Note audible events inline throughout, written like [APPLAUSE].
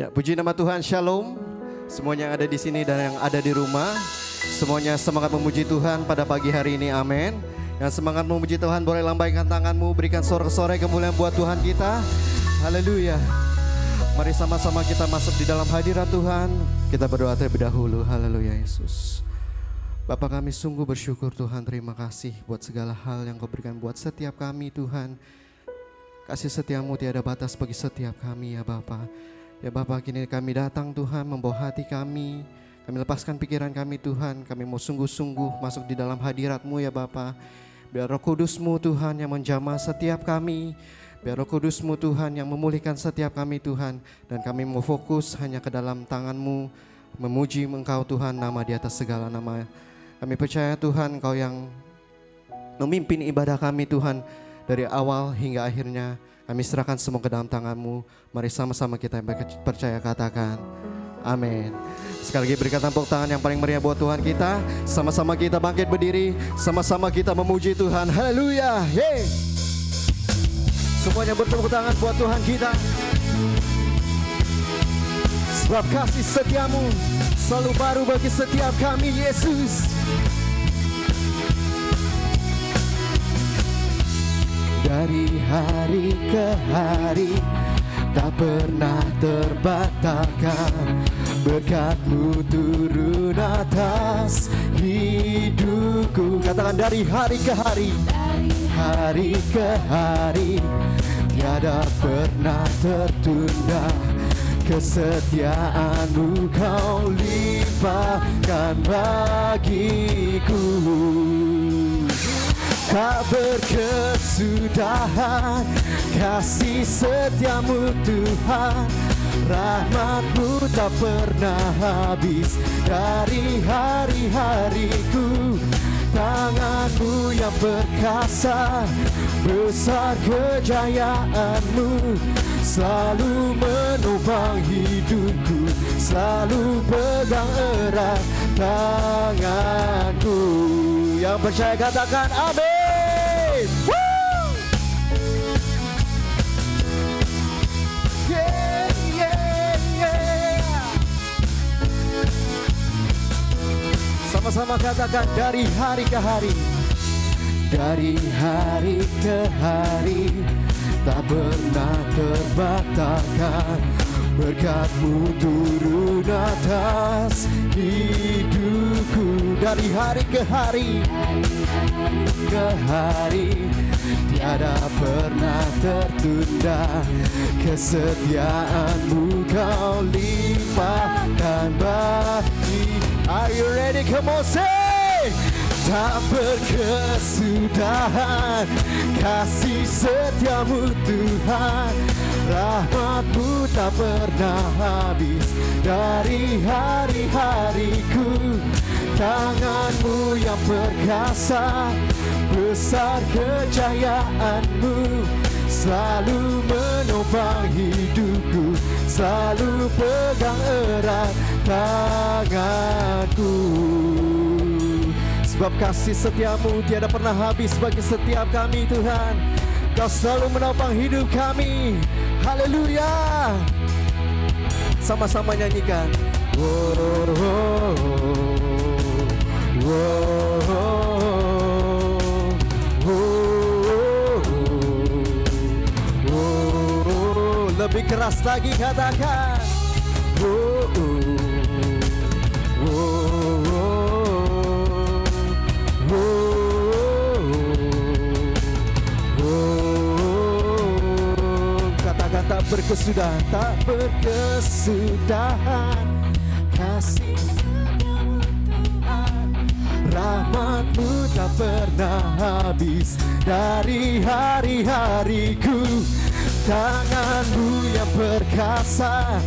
Ya, puji nama Tuhan, Shalom. Semuanya yang ada di sini dan yang ada di rumah, semuanya semangat memuji Tuhan pada pagi hari ini, amin. Yang semangat memuji Tuhan boleh lambaikan tanganmu, berikan sore-sore kemuliaan buat Tuhan kita. Haleluya. Mari sama-sama kita masuk di dalam hadirat Tuhan. Kita berdoa terlebih dahulu. Haleluya Yesus. Bapak kami sungguh bersyukur Tuhan, terima kasih buat segala hal yang kau berikan buat setiap kami Tuhan. Kasih setiamu tiada batas bagi setiap kami ya Bapak. Ya Bapak kini kami datang Tuhan membawa hati kami. Kami lepaskan pikiran kami Tuhan. Kami mau sungguh-sungguh masuk di dalam hadiratmu ya Bapak Biar roh kudusmu Tuhan yang menjamah setiap kami. Biar roh kudusmu Tuhan yang memulihkan setiap kami Tuhan. Dan kami mau fokus hanya ke dalam tanganmu Memuji engkau Tuhan nama di atas segala nama. Kami percaya Tuhan engkau yang memimpin ibadah kami Tuhan Dari awal hingga akhirnya kami serahkan semua ke dalam tanganmu. Mari sama-sama kita percaya katakan. Amin. Sekali lagi berikan tepuk tangan yang paling meriah buat Tuhan kita. Sama-sama kita bangkit berdiri. Sama-sama kita memuji Tuhan. Haleluya. Hey. Semuanya bertepuk tangan buat Tuhan kita. Sebab kasih setiamu selalu baru bagi setiap kami Yesus. Dari hari ke hari tak pernah terbatalkan. Berkatmu turun atas hidupku. Katakan dari hari ke hari hari ke hari tiada pernah tertunda kesetiaanmu. Kau limpahkan bagiku tak berkesudahan kasih setiamu Tuhan. Rahmatmu tak pernah habis dari hari-hariku. Tanganmu yang perkasa besar kejayaanmu. Selalu menopang hidupku selalu pegang erat tanganku. Yang percaya katakan amin Sama-sama katakan dari hari ke hari. Dari hari ke hari Tak pernah terbatalkan Berkatmu turun atas hidupku Dari hari ke hari. Ke hari Tiada pernah tertunda Kesetiaanmu. Kau limpahkan bagi Are you ready? Come on say. Tak berkesudahan Kasih setiamu Tuhan Rahmatmu tak pernah habis. Dari hari-hariku Tanganmu yang perkasa Besar kejayaanmu Selalu menopang hidupku Selalu pegang erat tanganku. Sebab kasih setiamu tiada pernah habis bagi setiap kami Tuhan Kau selalu menopang hidup kami. Haleluya. Sama-sama nyanyikan. Wow, wow, wow, wow. Lebih keras lagi katakan berkesudahan Tak berkesudahan. Kasih Rahmatmu tak pernah habis. Dari hari-hariku Tanganmu yang perkasa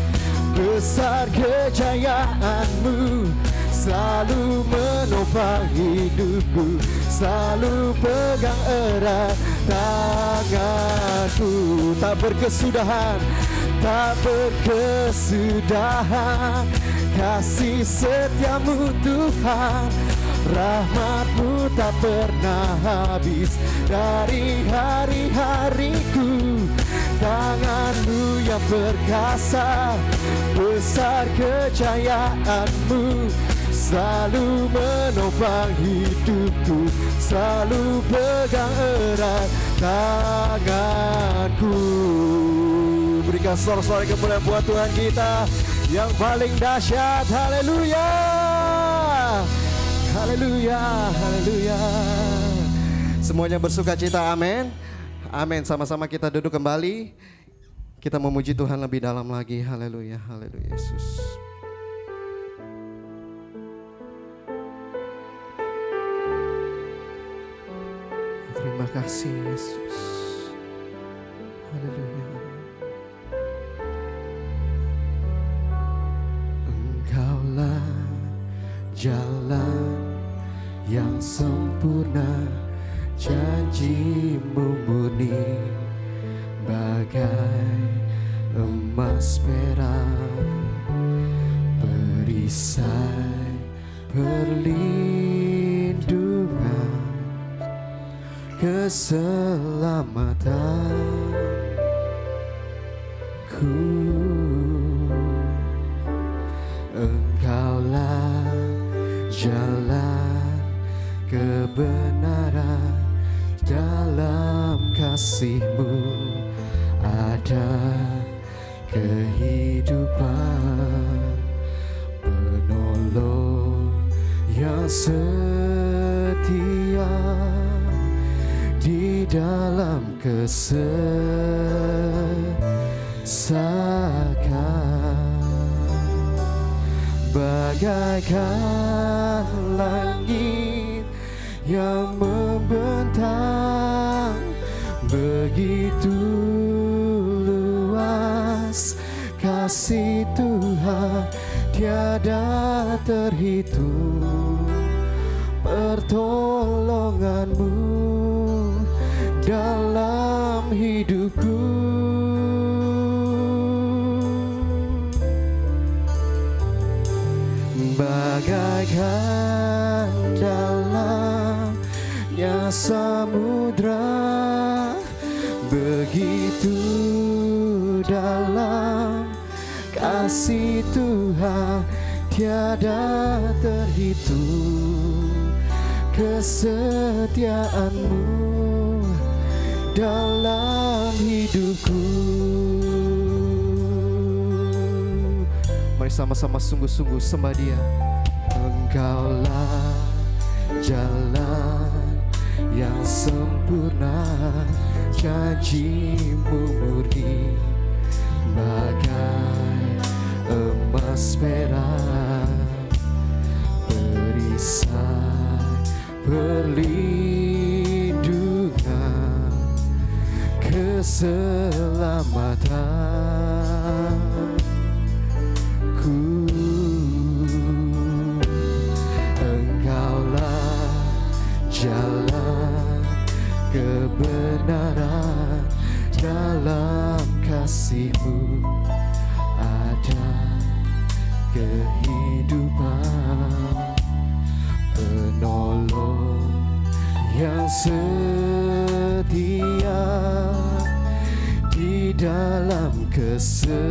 Besar kejayaanmu Selalu menopang hidupku Selalu pegang erat tanganku Tak berkesudahan Tak berkesudahan. Kasih setiamu Tuhan. Rahmatmu tak pernah habis. Dari hari-hariku Tanganmu yang perkasa. Besar kejayaanmu Selalu menopang hidupku Selalu pegang erat tanganku. Berikan sorak-sorak kemuliaan buat Tuhan kita Yang paling dahsyat. Haleluya! Haleluya Haleluya. Semuanya bersuka cita amin. Amin. Sama-sama kita duduk kembali. Kita memuji Tuhan lebih dalam lagi. Haleluya Haleluya Yesus kasih Yesus. Haleluya. Engkaulah jalan yang sempurna, janjimu murni bagai emas perak, perisai perlindungan keselamatan. Ku Engkaulah jalan kebenaran. Dalam kasihmu ada kehidupan. Penolong yang setia dalam kesesakan. Bagaikan langit yang membentang begitu luas kasih Tuhan tiada terhitung pertolonganmu dalam hidupku. Bagaikan dalamnya samudra begitu dalam kasih Tuhan tiada terhitung kesetiaanmu dalam hidupku. Mari sama-sama sungguh-sungguh sembah dia. Engkaulah jalan yang sempurna. Janjimu murni. Bagai emas perak. Perisai perlindungan keselamatan. Ku Engkaulah jalan kebenaran. Dalam kasihmu ada kehidupan. Penolong yang setia dalam kesesakan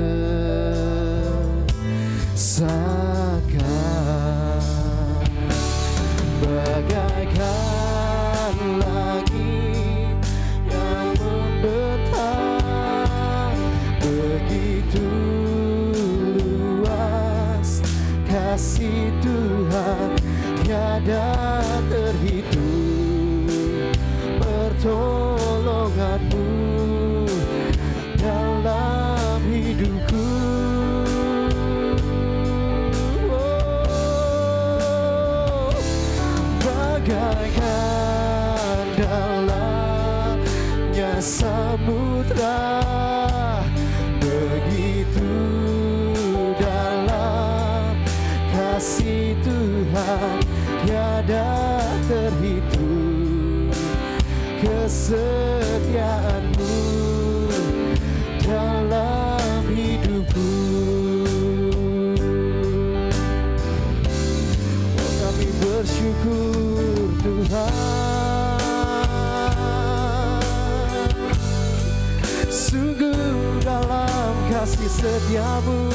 setiamu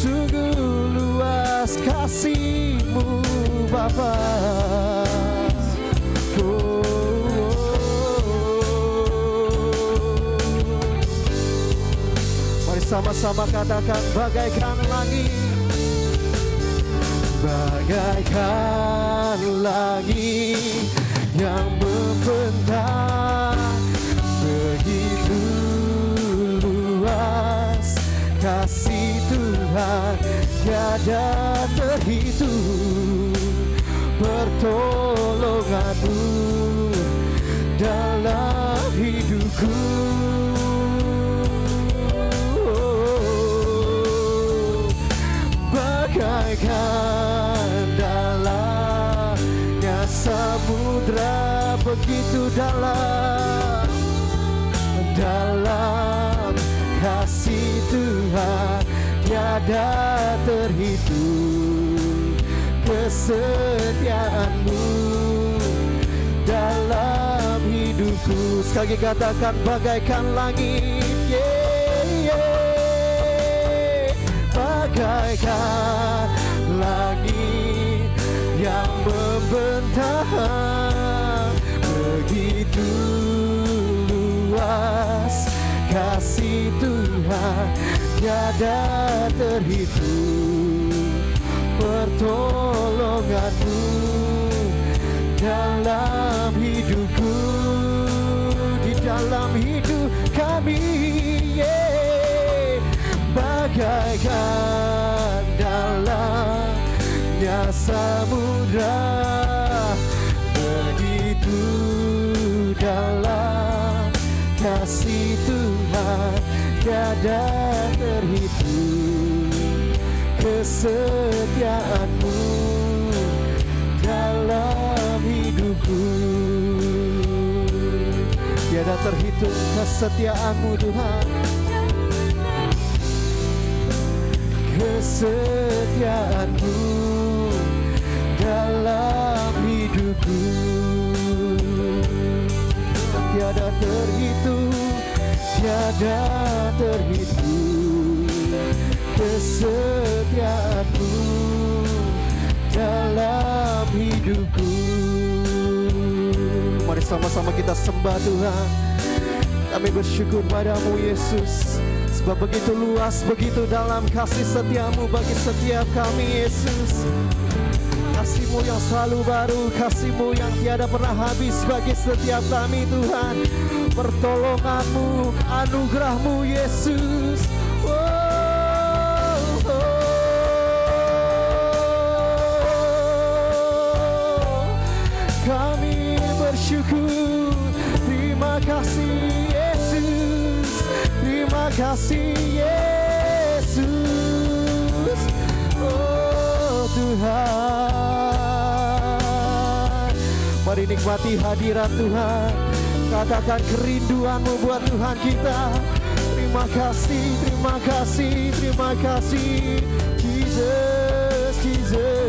Sungguh luas kasihmu Bapa Oh, Mari sama-sama katakan bagaikan langit Bagaikan langit yang membentang kasih Tuhan Tiada terhitung pertolonganmu dalam hidupku. Bagaikan dalamnya samudra begitu dalam dalam kasih Tuhan tiada terhitung kesetiaanmu dalam hidupku sekali katakan bagaikan langit yeah, yeah. bagaikan langit yang membentang begitu luas kasih Tuhan tiada terhitung pertolonganmu dalam hidupku di dalam hidup kami yeah. bagaikan dalamnya samudra begitu dalam kasih tiada terhitung kesetiaanmu dalam hidupku. Tiada terhitung kesetiaanmu Tuhan. Kesetiaanmu dalam hidupku. Tiada terhitung tiada terhitung kesetiaanmu dalam hidupku. Mari sama-sama kita sembah Tuhan. Kami bersyukur padamu Yesus. Sebab begitu luas, begitu dalam kasih setiamu bagi setiap kami Yesus. Kasihmu yang selalu baru, kasihmu yang tiada pernah habis bagi setiap kami Tuhan Pertolonganmu, anugerahmu Yesus. Oh, oh. Kami bersyukur, terima kasih kasih Yesus. Oh Tuhan. Mari nikmati hadirat Tuhan Katakan kerinduanmu buat Tuhan kita. Terima kasih, terima kasih, terima kasih. Jesus, Jesus.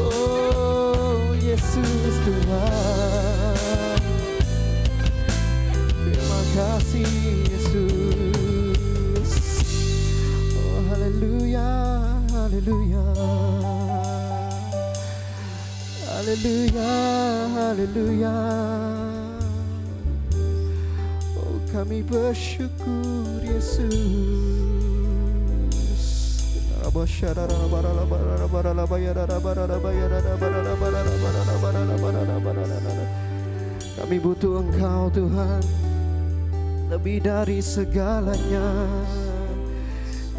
Oh Yesus Tuhan. Kasih Yesus. Oh haleluya haleluya Haleluya haleluya Oh kami bersyukur Yesus. Kami butuh Engkau Tuhan. Lebih dari segalanya.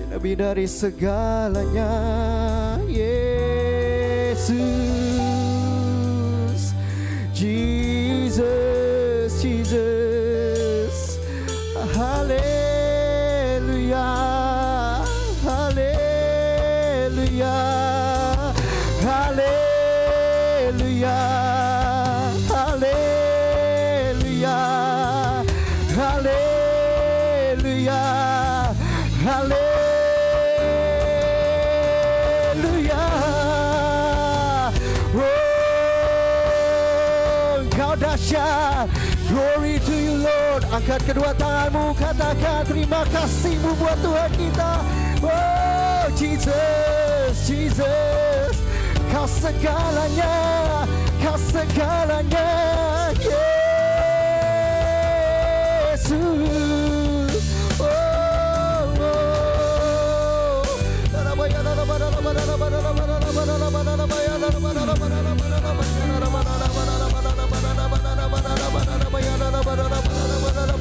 Lebih dari segalanya Yesus Jesus Angkat kedua tanganmu, katakan terima kasihmu buat Tuhan kita. Oh Jesus, Jesus, kau segalanya, kau segalanya, Yesus. Oh, oh.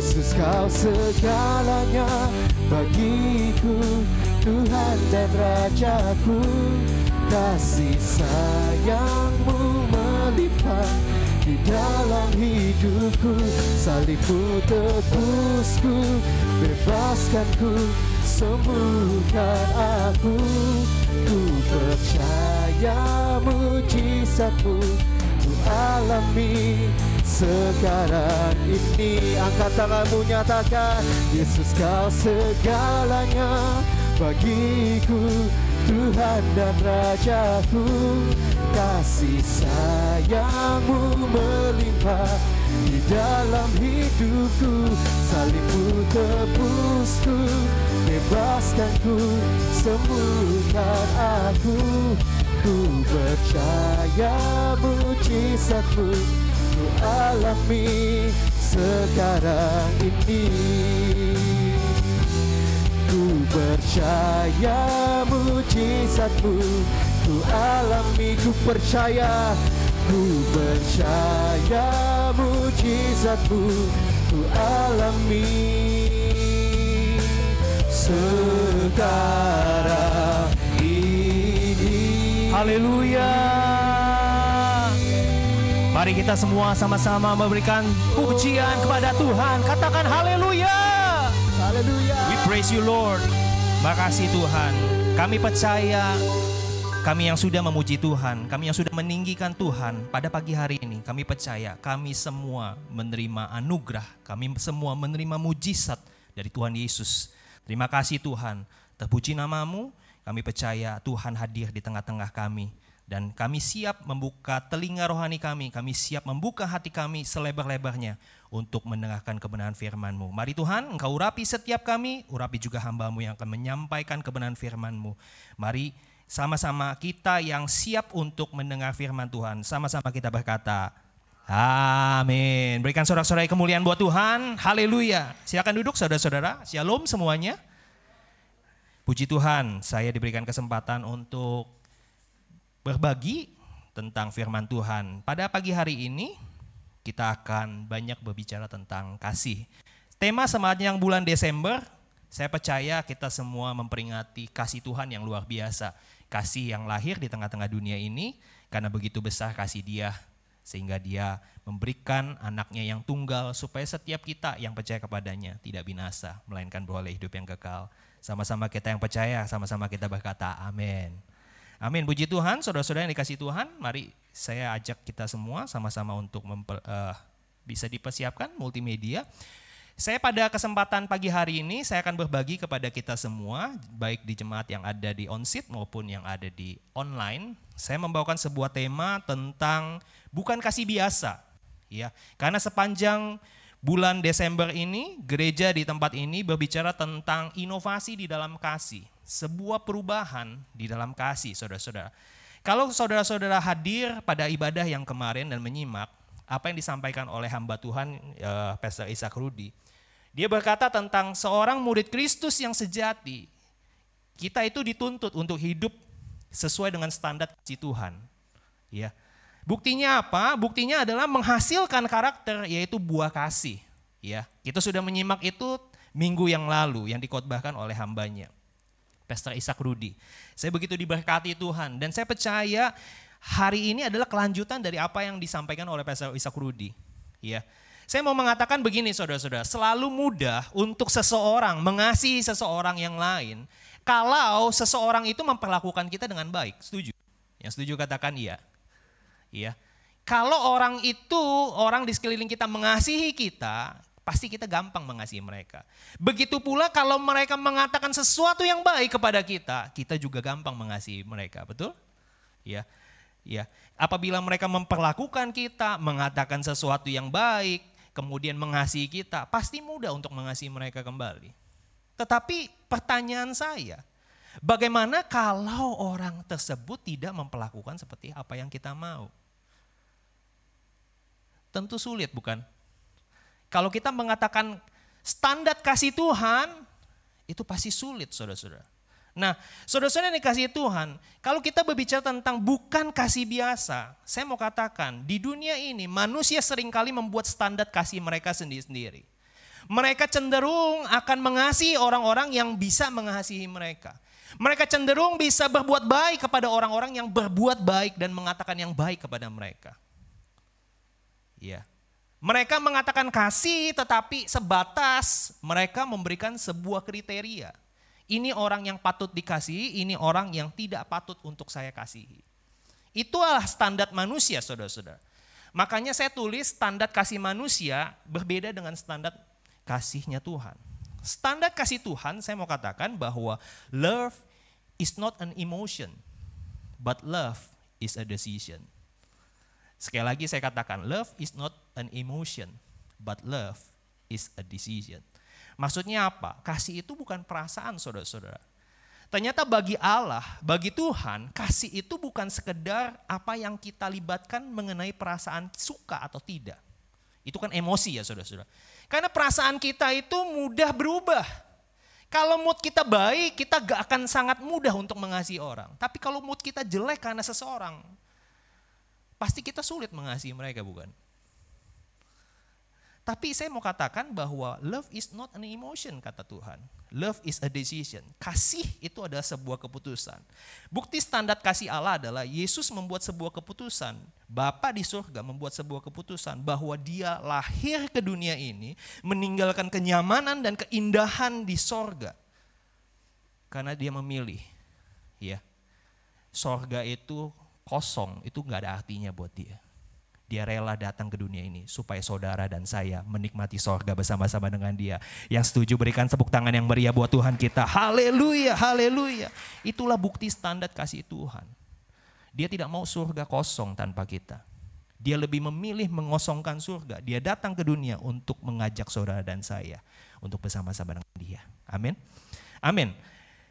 Yesus kau segalanya bagiku Tuhan dan Rajaku. Kasih sayangmu melimpah di dalam hidupku. Salibmu tebusku Bebaskanku Sembuhkan aku. Ku percaya mujizatmu Ku alami sekarang ini Angkat tanganmu nyatakan Yesus kau segalanya bagiku Tuhan dan Rajaku. Kasih sayangmu melimpah di dalam hidupku. Salibmu tebusku Bebaskanku Sembuhkan aku. Ku percaya mujizatmu ku alami sekarang ini. Ku percaya mujizatmu Ku alami, ku percaya. Ku percaya mujizatmu Ku alami. Sekarang Haleluya. Mari kita semua sama-sama memberikan pujian kepada Tuhan. Katakan haleluya. Haleluya. We praise you Lord. Makasih Tuhan. Kami percaya kami yang sudah memuji Tuhan, kami yang sudah meninggikan Tuhan pada pagi hari ini, kami percaya kami semua menerima anugerah, kami semua menerima mujizat dari Tuhan Yesus. Terima kasih Tuhan, terpuji namamu, kami percaya Tuhan hadir di tengah-tengah kami. Dan kami siap membuka telinga rohani kami, kami siap membuka hati kami selebar-lebarnya untuk mendengarkan kebenaran firman-Mu. Mari Tuhan, Engkau urapi setiap kami, urapi juga hamba-Mu yang akan menyampaikan kebenaran firman-Mu. Mari sama-sama kita yang siap untuk mendengar firman Tuhan. Sama-sama kita berkata, Amin. Berikan sorak-sorai kemuliaan buat Tuhan. Haleluya. Silakan duduk saudara-saudara. Shalom semuanya. Puji Tuhan, saya diberikan kesempatan untuk berbagi tentang firman Tuhan. Pada pagi hari ini kita akan banyak berbicara tentang kasih. Tema semangatnya yang bulan Desember, saya percaya kita semua memperingati kasih Tuhan yang luar biasa kasih yang lahir di tengah-tengah dunia ini karena begitu besar kasih dia sehingga dia memberikan anaknya yang tunggal supaya setiap kita yang percaya kepadanya tidak binasa melainkan beroleh hidup yang kekal. Sama-sama kita yang percaya, sama-sama kita berkata amin. Amin. Puji Tuhan, saudara-saudara yang dikasih Tuhan, mari saya ajak kita semua sama-sama untuk memper, uh, bisa dipersiapkan multimedia. Saya pada kesempatan pagi hari ini saya akan berbagi kepada kita semua baik di jemaat yang ada di onsit maupun yang ada di online. Saya membawakan sebuah tema tentang bukan kasih biasa. Ya, karena sepanjang bulan Desember ini gereja di tempat ini berbicara tentang inovasi di dalam kasih, sebuah perubahan di dalam kasih, Saudara-saudara. Kalau saudara-saudara hadir pada ibadah yang kemarin dan menyimak apa yang disampaikan oleh hamba Tuhan uh, Pastor Ishak Rudi, dia berkata tentang seorang murid Kristus yang sejati. Kita itu dituntut untuk hidup sesuai dengan standar kasih Tuhan. Ya. Buktinya apa? Buktinya adalah menghasilkan karakter yaitu buah kasih. Ya, kita sudah menyimak itu minggu yang lalu yang dikotbahkan oleh hambanya. Pastor Ishak Rudi. Saya begitu diberkati Tuhan dan saya percaya hari ini adalah kelanjutan dari apa yang disampaikan oleh Pastor Ishak Rudi. Ya, saya mau mengatakan begini saudara-saudara, selalu mudah untuk seseorang mengasihi seseorang yang lain kalau seseorang itu memperlakukan kita dengan baik. Setuju? Yang setuju katakan iya. Iya. Kalau orang itu, orang di sekeliling kita mengasihi kita, pasti kita gampang mengasihi mereka. Begitu pula kalau mereka mengatakan sesuatu yang baik kepada kita, kita juga gampang mengasihi mereka, betul? Ya. Ya. Apabila mereka memperlakukan kita, mengatakan sesuatu yang baik, kemudian mengasihi kita, pasti mudah untuk mengasihi mereka kembali. Tetapi pertanyaan saya, bagaimana kalau orang tersebut tidak memperlakukan seperti apa yang kita mau? Tentu sulit bukan? Kalau kita mengatakan standar kasih Tuhan, itu pasti sulit saudara-saudara. Nah, saudara-saudara yang dikasih Tuhan, kalau kita berbicara tentang bukan kasih biasa, saya mau katakan, di dunia ini manusia sering kali membuat standar kasih mereka sendiri-sendiri. Mereka cenderung akan mengasihi orang-orang yang bisa mengasihi mereka. Mereka cenderung bisa berbuat baik kepada orang-orang yang berbuat baik dan mengatakan yang baik kepada mereka. Ya. Mereka mengatakan kasih tetapi sebatas mereka memberikan sebuah kriteria ini orang yang patut dikasihi, ini orang yang tidak patut untuk saya kasihi. Itulah standar manusia saudara-saudara. Makanya saya tulis standar kasih manusia berbeda dengan standar kasihnya Tuhan. Standar kasih Tuhan saya mau katakan bahwa love is not an emotion, but love is a decision. Sekali lagi saya katakan, love is not an emotion, but love is a decision. Maksudnya apa? Kasih itu bukan perasaan saudara-saudara. Ternyata bagi Allah, bagi Tuhan, kasih itu bukan sekedar apa yang kita libatkan mengenai perasaan suka atau tidak. Itu kan emosi ya saudara-saudara. Karena perasaan kita itu mudah berubah. Kalau mood kita baik, kita gak akan sangat mudah untuk mengasihi orang. Tapi kalau mood kita jelek karena seseorang, pasti kita sulit mengasihi mereka bukan? Tapi saya mau katakan bahwa love is not an emotion kata Tuhan. Love is a decision. Kasih itu adalah sebuah keputusan. Bukti standar kasih Allah adalah Yesus membuat sebuah keputusan. Bapa di surga membuat sebuah keputusan bahwa dia lahir ke dunia ini meninggalkan kenyamanan dan keindahan di sorga. Karena dia memilih. Ya, sorga itu kosong, itu nggak ada artinya buat dia dia rela datang ke dunia ini supaya saudara dan saya menikmati sorga bersama-sama dengan dia. Yang setuju berikan tepuk tangan yang meriah buat Tuhan kita. Haleluya, haleluya. Itulah bukti standar kasih Tuhan. Dia tidak mau surga kosong tanpa kita. Dia lebih memilih mengosongkan surga. Dia datang ke dunia untuk mengajak saudara dan saya untuk bersama-sama dengan dia. Amin. Amin.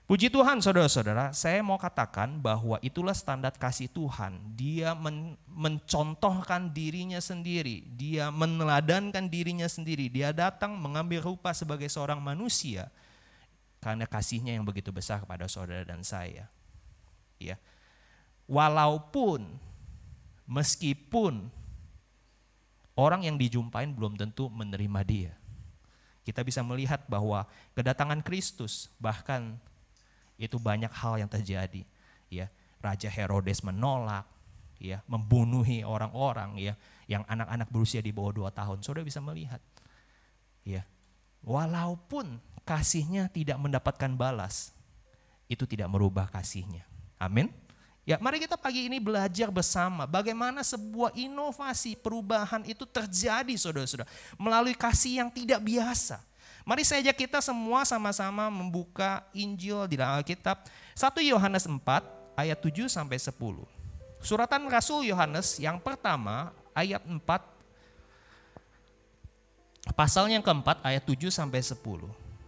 Puji Tuhan saudara-saudara, saya mau katakan bahwa itulah standar kasih Tuhan. Dia men mencontohkan dirinya sendiri, dia meneladankan dirinya sendiri. Dia datang mengambil rupa sebagai seorang manusia karena kasihnya yang begitu besar kepada saudara dan saya. Ya. Walaupun meskipun orang yang dijumpain belum tentu menerima dia. Kita bisa melihat bahwa kedatangan Kristus bahkan itu banyak hal yang terjadi ya. Raja Herodes menolak ya membunuhi orang-orang ya yang anak-anak berusia di bawah dua tahun. Saudara bisa melihat ya walaupun kasihnya tidak mendapatkan balas itu tidak merubah kasihnya. Amin. Ya mari kita pagi ini belajar bersama bagaimana sebuah inovasi perubahan itu terjadi saudara-saudara melalui kasih yang tidak biasa Mari saja kita semua sama-sama membuka Injil di dalam Alkitab. 1 Yohanes 4 ayat 7 sampai 10. Suratan Rasul Yohanes yang pertama ayat 4 pasal yang keempat ayat 7 sampai 10.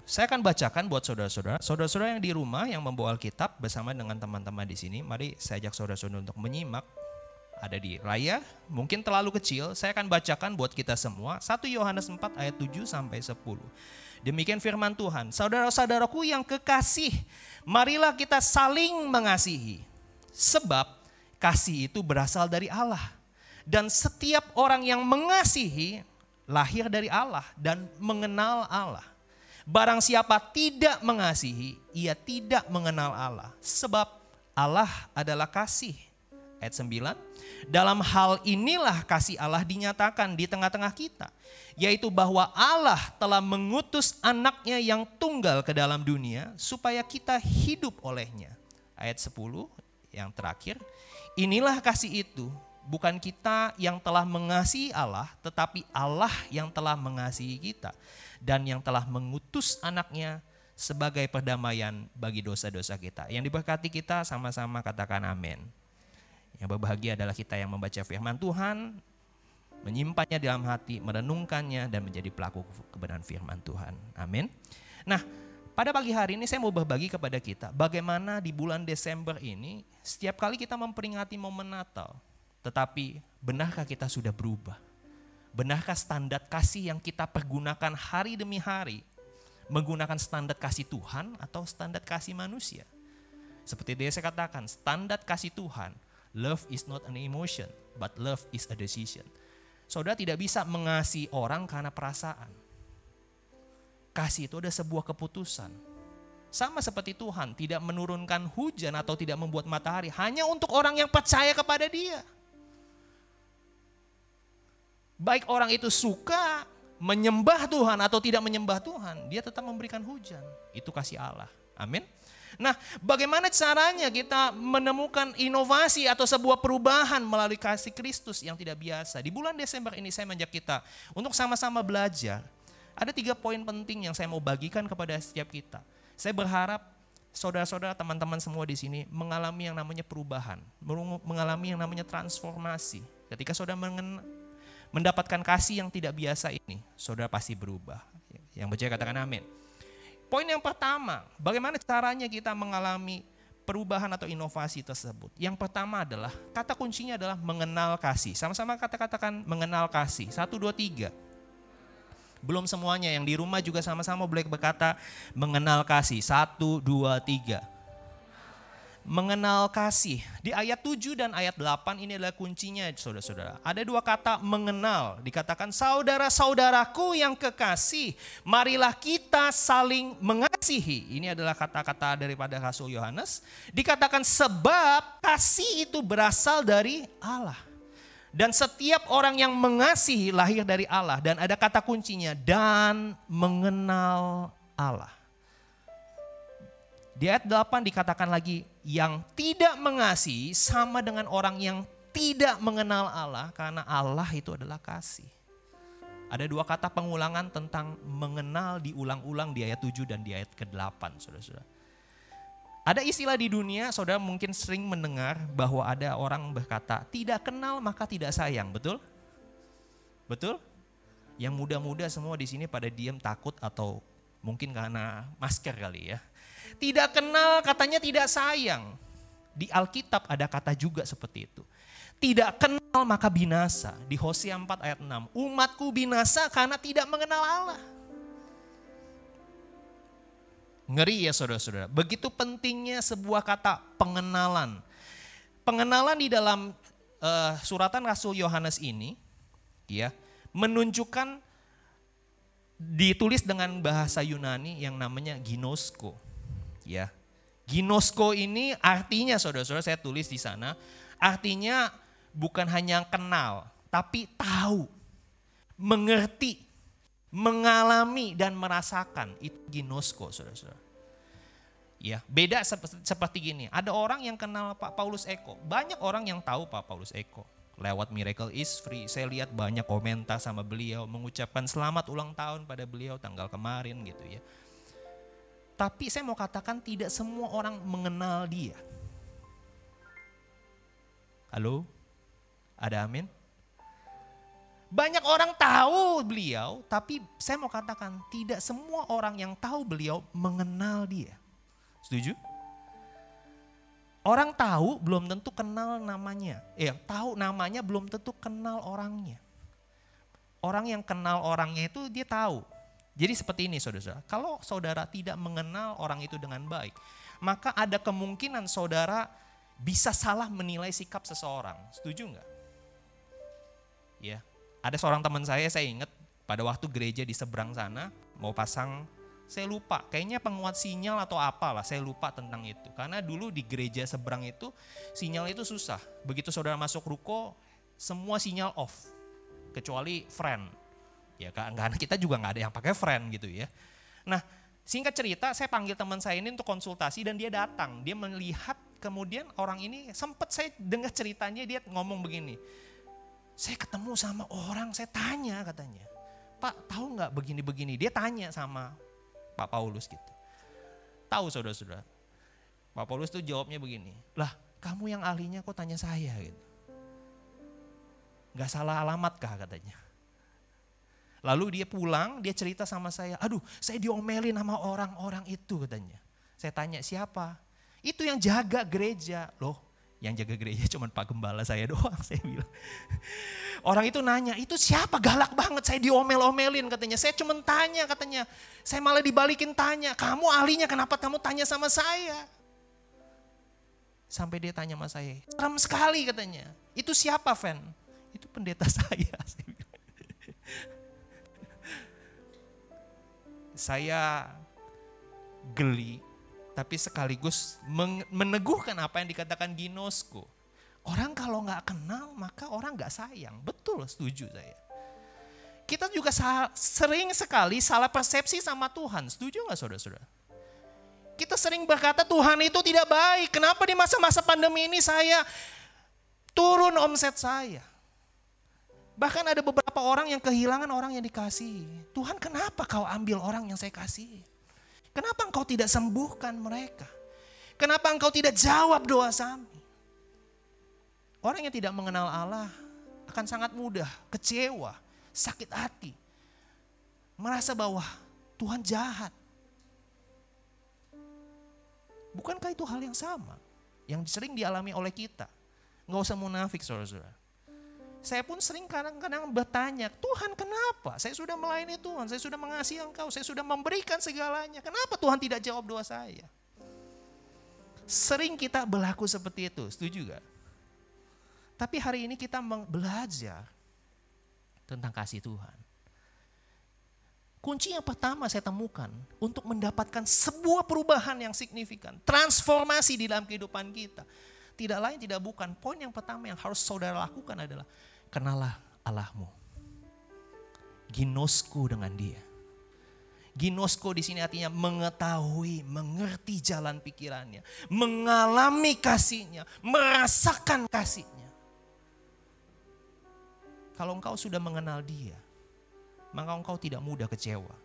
Saya akan bacakan buat saudara-saudara. Saudara-saudara yang di rumah yang membawa Alkitab bersama dengan teman-teman di sini, mari saya ajak saudara-saudara untuk menyimak ada di raya, mungkin terlalu kecil, saya akan bacakan buat kita semua. 1 Yohanes 4 ayat 7 sampai 10. Demikian firman Tuhan. Saudara-saudaraku yang kekasih, marilah kita saling mengasihi. Sebab kasih itu berasal dari Allah. Dan setiap orang yang mengasihi lahir dari Allah dan mengenal Allah. Barang siapa tidak mengasihi, ia tidak mengenal Allah. Sebab Allah adalah kasih. Ayat 9, dalam hal inilah kasih Allah dinyatakan di tengah-tengah kita yaitu bahwa Allah telah mengutus anaknya yang tunggal ke dalam dunia supaya kita hidup olehnya. Ayat 10 yang terakhir, inilah kasih itu, bukan kita yang telah mengasihi Allah, tetapi Allah yang telah mengasihi kita dan yang telah mengutus anaknya sebagai perdamaian bagi dosa-dosa kita. Yang diberkati kita sama-sama katakan amin. Yang berbahagia adalah kita yang membaca firman Tuhan, menyimpannya dalam hati, merenungkannya dan menjadi pelaku kebenaran firman Tuhan. Amin. Nah, pada pagi hari ini saya mau berbagi kepada kita bagaimana di bulan Desember ini setiap kali kita memperingati momen Natal, tetapi benarkah kita sudah berubah? Benarkah standar kasih yang kita pergunakan hari demi hari menggunakan standar kasih Tuhan atau standar kasih manusia? Seperti dia saya katakan, standar kasih Tuhan, love is not an emotion, but love is a decision. Saudara tidak bisa mengasihi orang karena perasaan. Kasih itu ada sebuah keputusan. Sama seperti Tuhan tidak menurunkan hujan atau tidak membuat matahari hanya untuk orang yang percaya kepada dia. Baik orang itu suka menyembah Tuhan atau tidak menyembah Tuhan, dia tetap memberikan hujan. Itu kasih Allah. Amin. Nah, bagaimana caranya kita menemukan inovasi atau sebuah perubahan melalui kasih Kristus yang tidak biasa? Di bulan Desember ini saya mengajak kita untuk sama-sama belajar. Ada tiga poin penting yang saya mau bagikan kepada setiap kita. Saya berharap saudara-saudara, teman-teman semua di sini mengalami yang namanya perubahan, mengalami yang namanya transformasi. Ketika saudara mendapatkan kasih yang tidak biasa ini, saudara pasti berubah. Yang percaya katakan amin. Poin yang pertama, bagaimana caranya kita mengalami perubahan atau inovasi tersebut? Yang pertama adalah, kata kuncinya adalah mengenal kasih. Sama-sama kata-katakan mengenal kasih. Satu, dua, tiga. Belum semuanya, yang di rumah juga sama-sama boleh berkata mengenal kasih. Satu, dua, tiga. Mengenal kasih. Di ayat 7 dan ayat 8 ini adalah kuncinya saudara-saudara. Ada dua kata mengenal. Dikatakan saudara-saudaraku yang kekasih, marilah kita saling mengasihi. Ini adalah kata-kata daripada Rasul Yohanes. Dikatakan sebab kasih itu berasal dari Allah. Dan setiap orang yang mengasihi lahir dari Allah. Dan ada kata kuncinya, dan mengenal Allah. Di ayat 8 dikatakan lagi, yang tidak mengasihi sama dengan orang yang tidak mengenal Allah karena Allah itu adalah kasih. Ada dua kata pengulangan tentang mengenal diulang-ulang di ayat 7 dan di ayat ke-8, saudara-saudara. Ada istilah di dunia, saudara mungkin sering mendengar bahwa ada orang berkata, tidak kenal maka tidak sayang, betul? Betul? Yang muda-muda semua di sini pada diam takut atau mungkin karena masker kali ya. Tidak kenal katanya tidak sayang. Di Alkitab ada kata juga seperti itu. Tidak kenal maka binasa. Di Hosea 4 ayat 6. Umatku binasa karena tidak mengenal Allah. Ngeri ya saudara-saudara. Begitu pentingnya sebuah kata pengenalan. Pengenalan di dalam uh, suratan Rasul Yohanes ini ya menunjukkan ditulis dengan bahasa Yunani yang namanya ginosko ya. Ginosko ini artinya saudara-saudara saya tulis di sana, artinya bukan hanya kenal, tapi tahu, mengerti, mengalami dan merasakan itu ginosko saudara-saudara. Ya, beda seperti, gini. Ada orang yang kenal Pak Paulus Eko. Banyak orang yang tahu Pak Paulus Eko. Lewat Miracle is Free, saya lihat banyak komentar sama beliau, mengucapkan selamat ulang tahun pada beliau tanggal kemarin gitu ya. Tapi saya mau katakan tidak semua orang mengenal dia. Halo? Ada amin? Banyak orang tahu beliau, tapi saya mau katakan tidak semua orang yang tahu beliau mengenal dia. Setuju? Orang tahu belum tentu kenal namanya. Eh, tahu namanya belum tentu kenal orangnya. Orang yang kenal orangnya itu dia tahu. Jadi seperti ini saudara, kalau saudara tidak mengenal orang itu dengan baik, maka ada kemungkinan saudara bisa salah menilai sikap seseorang. Setuju nggak? Ya, ada seorang teman saya, saya ingat pada waktu gereja di seberang sana mau pasang, saya lupa, kayaknya penguat sinyal atau apalah, saya lupa tentang itu. Karena dulu di gereja seberang itu sinyal itu susah. Begitu saudara masuk ruko, semua sinyal off, kecuali friend ya karena kita juga nggak ada yang pakai friend gitu ya. Nah singkat cerita saya panggil teman saya ini untuk konsultasi dan dia datang, dia melihat kemudian orang ini sempat saya dengar ceritanya dia ngomong begini, saya ketemu sama orang saya tanya katanya, Pak tahu nggak begini-begini? Dia tanya sama Pak Paulus gitu. Tahu saudara-saudara. Pak Paulus tuh jawabnya begini, lah kamu yang ahlinya kok tanya saya gitu. Gak salah alamat kah katanya. Lalu dia pulang, dia cerita sama saya, aduh saya diomelin sama orang-orang itu katanya. Saya tanya siapa? Itu yang jaga gereja. Loh yang jaga gereja [LAUGHS] cuma Pak Gembala saya doang [LAUGHS] saya bilang. Orang itu nanya, itu siapa galak banget saya diomel-omelin katanya. Saya cuma tanya katanya. Saya malah dibalikin tanya, kamu ahlinya kenapa kamu tanya sama saya? Sampai dia tanya sama saya, serem sekali katanya. Itu siapa Fen? Itu pendeta [LAUGHS] saya. saya geli, tapi sekaligus meneguhkan apa yang dikatakan Ginosko. Orang kalau nggak kenal maka orang nggak sayang. Betul, setuju saya. Kita juga sering sekali salah persepsi sama Tuhan. Setuju nggak saudara-saudara? Kita sering berkata Tuhan itu tidak baik. Kenapa di masa-masa pandemi ini saya turun omset saya? Bahkan ada beberapa orang yang kehilangan orang yang dikasih. Tuhan kenapa kau ambil orang yang saya kasih? Kenapa engkau tidak sembuhkan mereka? Kenapa engkau tidak jawab doa kami? Orang yang tidak mengenal Allah akan sangat mudah kecewa, sakit hati. Merasa bahwa Tuhan jahat. Bukankah itu hal yang sama? Yang sering dialami oleh kita. Nggak usah munafik saudara-saudara. Saya pun sering kadang-kadang bertanya, Tuhan kenapa? Saya sudah melayani Tuhan, saya sudah mengasihi engkau, saya sudah memberikan segalanya. Kenapa Tuhan tidak jawab doa saya? Sering kita berlaku seperti itu, setuju gak? Tapi hari ini kita belajar tentang kasih Tuhan. Kunci yang pertama saya temukan untuk mendapatkan sebuah perubahan yang signifikan, transformasi di dalam kehidupan kita. Tidak lain tidak bukan, poin yang pertama yang harus saudara lakukan adalah kenalah Allahmu. Ginosku dengan dia. Ginosku di sini artinya mengetahui, mengerti jalan pikirannya, mengalami kasihnya, merasakan kasihnya. Kalau engkau sudah mengenal dia, maka engkau tidak mudah kecewa.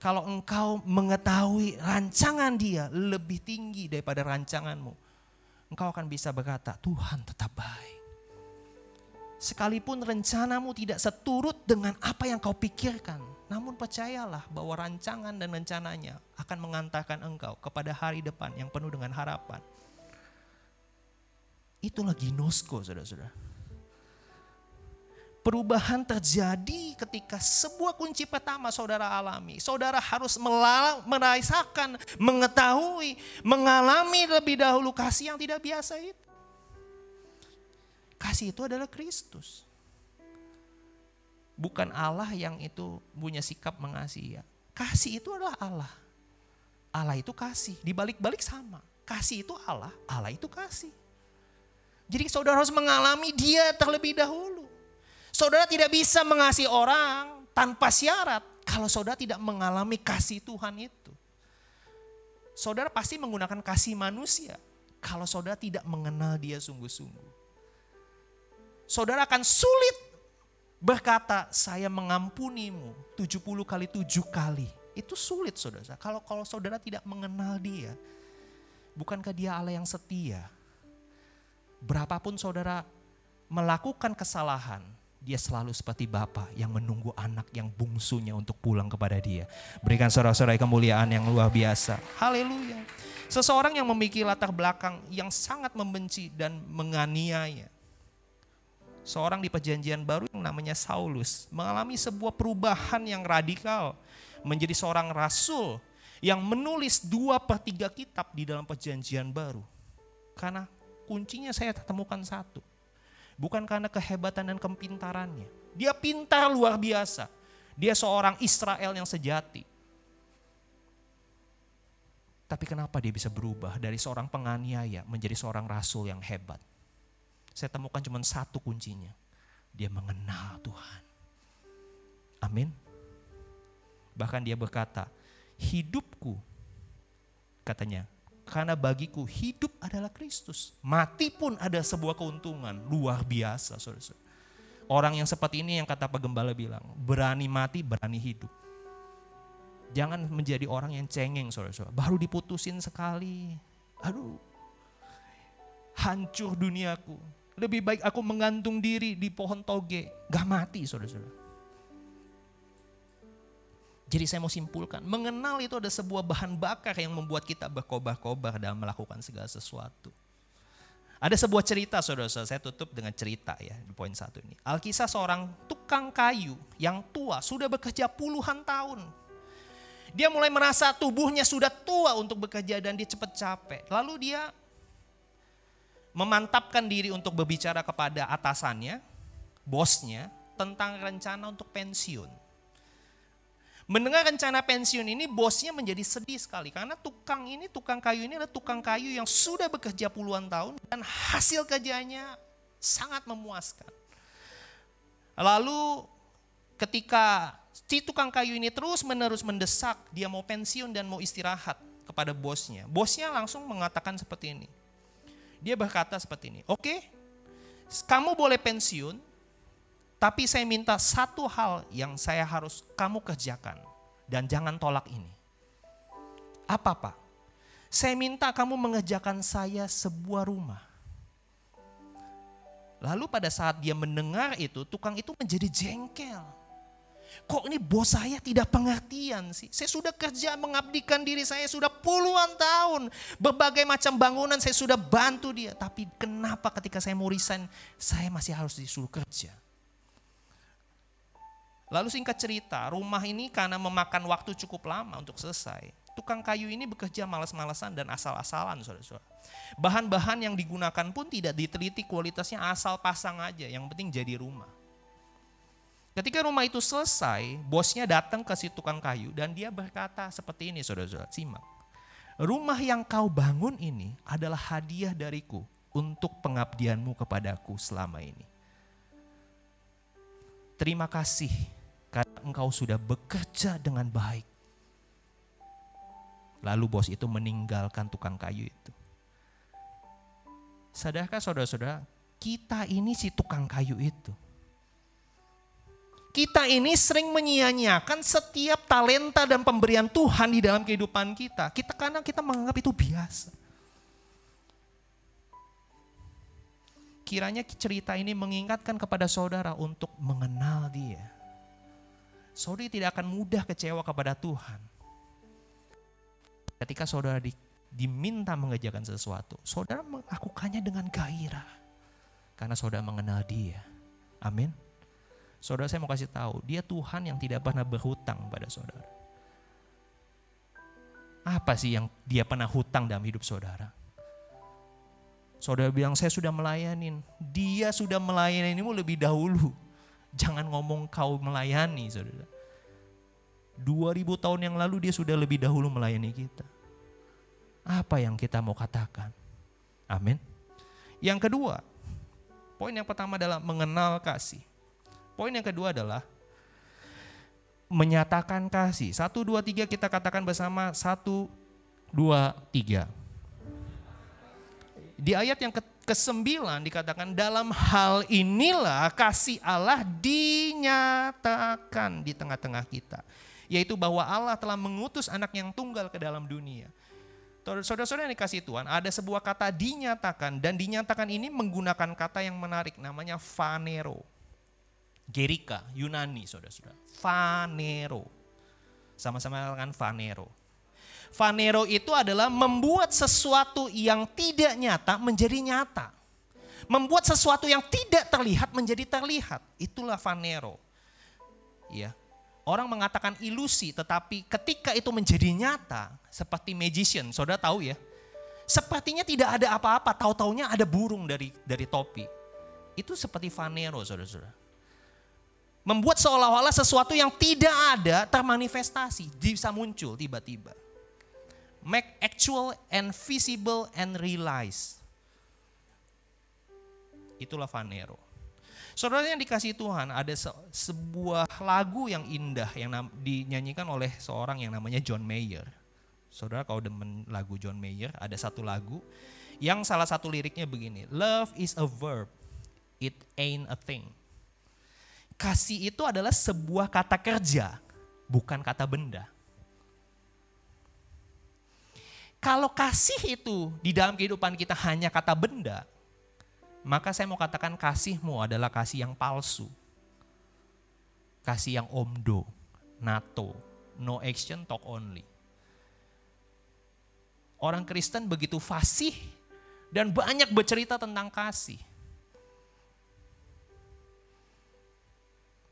Kalau engkau mengetahui rancangan dia lebih tinggi daripada rancanganmu, engkau akan bisa berkata, Tuhan tetap baik. Sekalipun rencanamu tidak seturut dengan apa yang kau pikirkan, namun percayalah bahwa rancangan dan rencananya akan mengantarkan engkau kepada hari depan yang penuh dengan harapan. Itulah ginosko saudara-saudara perubahan terjadi ketika sebuah kunci pertama saudara alami. Saudara harus merasakan, mengetahui, mengalami lebih dahulu kasih yang tidak biasa itu. Kasih itu adalah Kristus. Bukan Allah yang itu punya sikap mengasihi. Ya. Kasih itu adalah Allah. Allah itu kasih, dibalik-balik sama. Kasih itu Allah, Allah itu kasih. Jadi saudara harus mengalami dia terlebih dahulu. Saudara tidak bisa mengasihi orang tanpa syarat kalau saudara tidak mengalami kasih Tuhan itu. Saudara pasti menggunakan kasih manusia kalau saudara tidak mengenal dia sungguh-sungguh. Saudara akan sulit berkata saya mengampunimu 70 kali 7 kali. Itu sulit saudara. Kalau kalau saudara tidak mengenal dia. Bukankah dia Allah yang setia? Berapapun saudara melakukan kesalahan, dia selalu seperti Bapa yang menunggu anak yang bungsunya untuk pulang kepada dia. Berikan saudara-saudara kemuliaan yang luar biasa. Haleluya. Seseorang yang memiliki latar belakang yang sangat membenci dan menganiaya. Seorang di perjanjian baru yang namanya Saulus mengalami sebuah perubahan yang radikal. Menjadi seorang rasul yang menulis dua per tiga kitab di dalam perjanjian baru. Karena kuncinya saya temukan satu bukan karena kehebatan dan kepintarannya. Dia pintar luar biasa. Dia seorang Israel yang sejati. Tapi kenapa dia bisa berubah dari seorang penganiaya menjadi seorang rasul yang hebat? Saya temukan cuma satu kuncinya. Dia mengenal Tuhan. Amin. Bahkan dia berkata, hidupku katanya karena bagiku hidup adalah Kristus. Mati pun ada sebuah keuntungan luar biasa. Saudara -saudara. Orang yang seperti ini yang kata Pak Gembala bilang, berani mati, berani hidup. Jangan menjadi orang yang cengeng saudara-saudara. Baru diputusin sekali. Aduh, hancur duniaku. Lebih baik aku menggantung diri di pohon toge. Gak mati saudara-saudara. Jadi saya mau simpulkan, mengenal itu ada sebuah bahan bakar yang membuat kita berkobar-kobar dalam melakukan segala sesuatu. Ada sebuah cerita saudara-saudara, saya tutup dengan cerita ya di poin satu ini. Alkisah seorang tukang kayu yang tua, sudah bekerja puluhan tahun. Dia mulai merasa tubuhnya sudah tua untuk bekerja dan dia cepat capek. Lalu dia memantapkan diri untuk berbicara kepada atasannya, bosnya, tentang rencana untuk pensiun. Mendengar rencana pensiun ini bosnya menjadi sedih sekali karena tukang ini, tukang kayu ini adalah tukang kayu yang sudah bekerja puluhan tahun dan hasil kerjanya sangat memuaskan. Lalu ketika si tukang kayu ini terus menerus mendesak dia mau pensiun dan mau istirahat kepada bosnya. Bosnya langsung mengatakan seperti ini. Dia berkata seperti ini, oke okay, kamu boleh pensiun tapi saya minta satu hal yang saya harus kamu kerjakan dan jangan tolak ini. Apa Pak? Saya minta kamu mengerjakan saya sebuah rumah. Lalu pada saat dia mendengar itu, tukang itu menjadi jengkel. Kok ini bos saya tidak pengertian sih? Saya sudah kerja mengabdikan diri saya sudah puluhan tahun. Berbagai macam bangunan saya sudah bantu dia. Tapi kenapa ketika saya mau resign, saya masih harus disuruh kerja? Lalu singkat cerita, rumah ini karena memakan waktu cukup lama untuk selesai. tukang kayu ini bekerja malas-malasan dan asal-asalan. Bahan-bahan yang digunakan pun tidak diteliti kualitasnya asal pasang aja, yang penting jadi rumah. Ketika rumah itu selesai, bosnya datang ke si tukang kayu dan dia berkata seperti ini, saudara-saudara, simak. Rumah yang kau bangun ini adalah hadiah dariku untuk pengabdianmu kepadaku selama ini. Terima kasih karena engkau sudah bekerja dengan baik. Lalu bos itu meninggalkan tukang kayu itu. Sadarkah saudara-saudara, kita ini si tukang kayu itu. Kita ini sering menyia-nyiakan setiap talenta dan pemberian Tuhan di dalam kehidupan kita. Kita karena kita menganggap itu biasa. Kiranya cerita ini mengingatkan kepada saudara untuk mengenal dia. Saudara tidak akan mudah kecewa kepada Tuhan. Ketika saudara di, diminta mengerjakan sesuatu, saudara melakukannya dengan gairah. Karena saudara mengenal dia. Amin. Saudara saya mau kasih tahu, dia Tuhan yang tidak pernah berhutang pada saudara. Apa sih yang dia pernah hutang dalam hidup saudara? Saudara bilang saya sudah melayanin, dia sudah melayanimu lebih dahulu. Jangan ngomong kau melayani saudara. 2000 tahun yang lalu dia sudah lebih dahulu melayani kita. Apa yang kita mau katakan? Amin. Yang kedua, poin yang pertama adalah mengenal kasih. Poin yang kedua adalah menyatakan kasih. Satu, dua, tiga kita katakan bersama. Satu, dua, tiga. Di ayat yang ke-9 dikatakan dalam hal inilah kasih Allah dinyatakan di tengah-tengah kita. Yaitu bahwa Allah telah mengutus anak yang tunggal ke dalam dunia. Saudara-saudara yang dikasih Tuhan, ada sebuah kata dinyatakan dan dinyatakan ini menggunakan kata yang menarik namanya fanero. Gerika, Yunani, saudara-saudara. Fanero. Sama-sama dengan Fanero. Fanero itu adalah membuat sesuatu yang tidak nyata menjadi nyata. Membuat sesuatu yang tidak terlihat menjadi terlihat. Itulah Fanero. Ya. Orang mengatakan ilusi, tetapi ketika itu menjadi nyata, seperti magician, saudara tahu ya, sepertinya tidak ada apa-apa, tahu-taunya ada burung dari dari topi. Itu seperti Fanero, saudara-saudara membuat seolah-olah sesuatu yang tidak ada termanifestasi, bisa muncul tiba-tiba. Make actual and visible and realize. Itulah Vanero. Saudara yang dikasih Tuhan, ada se sebuah lagu yang indah yang dinyanyikan oleh seorang yang namanya John Mayer. Saudara kalau demen lagu John Mayer, ada satu lagu yang salah satu liriknya begini, Love is a verb, it ain't a thing. Kasih itu adalah sebuah kata kerja, bukan kata benda. Kalau kasih itu di dalam kehidupan kita hanya kata benda, maka saya mau katakan kasihmu adalah kasih yang palsu. Kasih yang omdo, nato, no action, talk only. Orang Kristen begitu fasih dan banyak bercerita tentang kasih.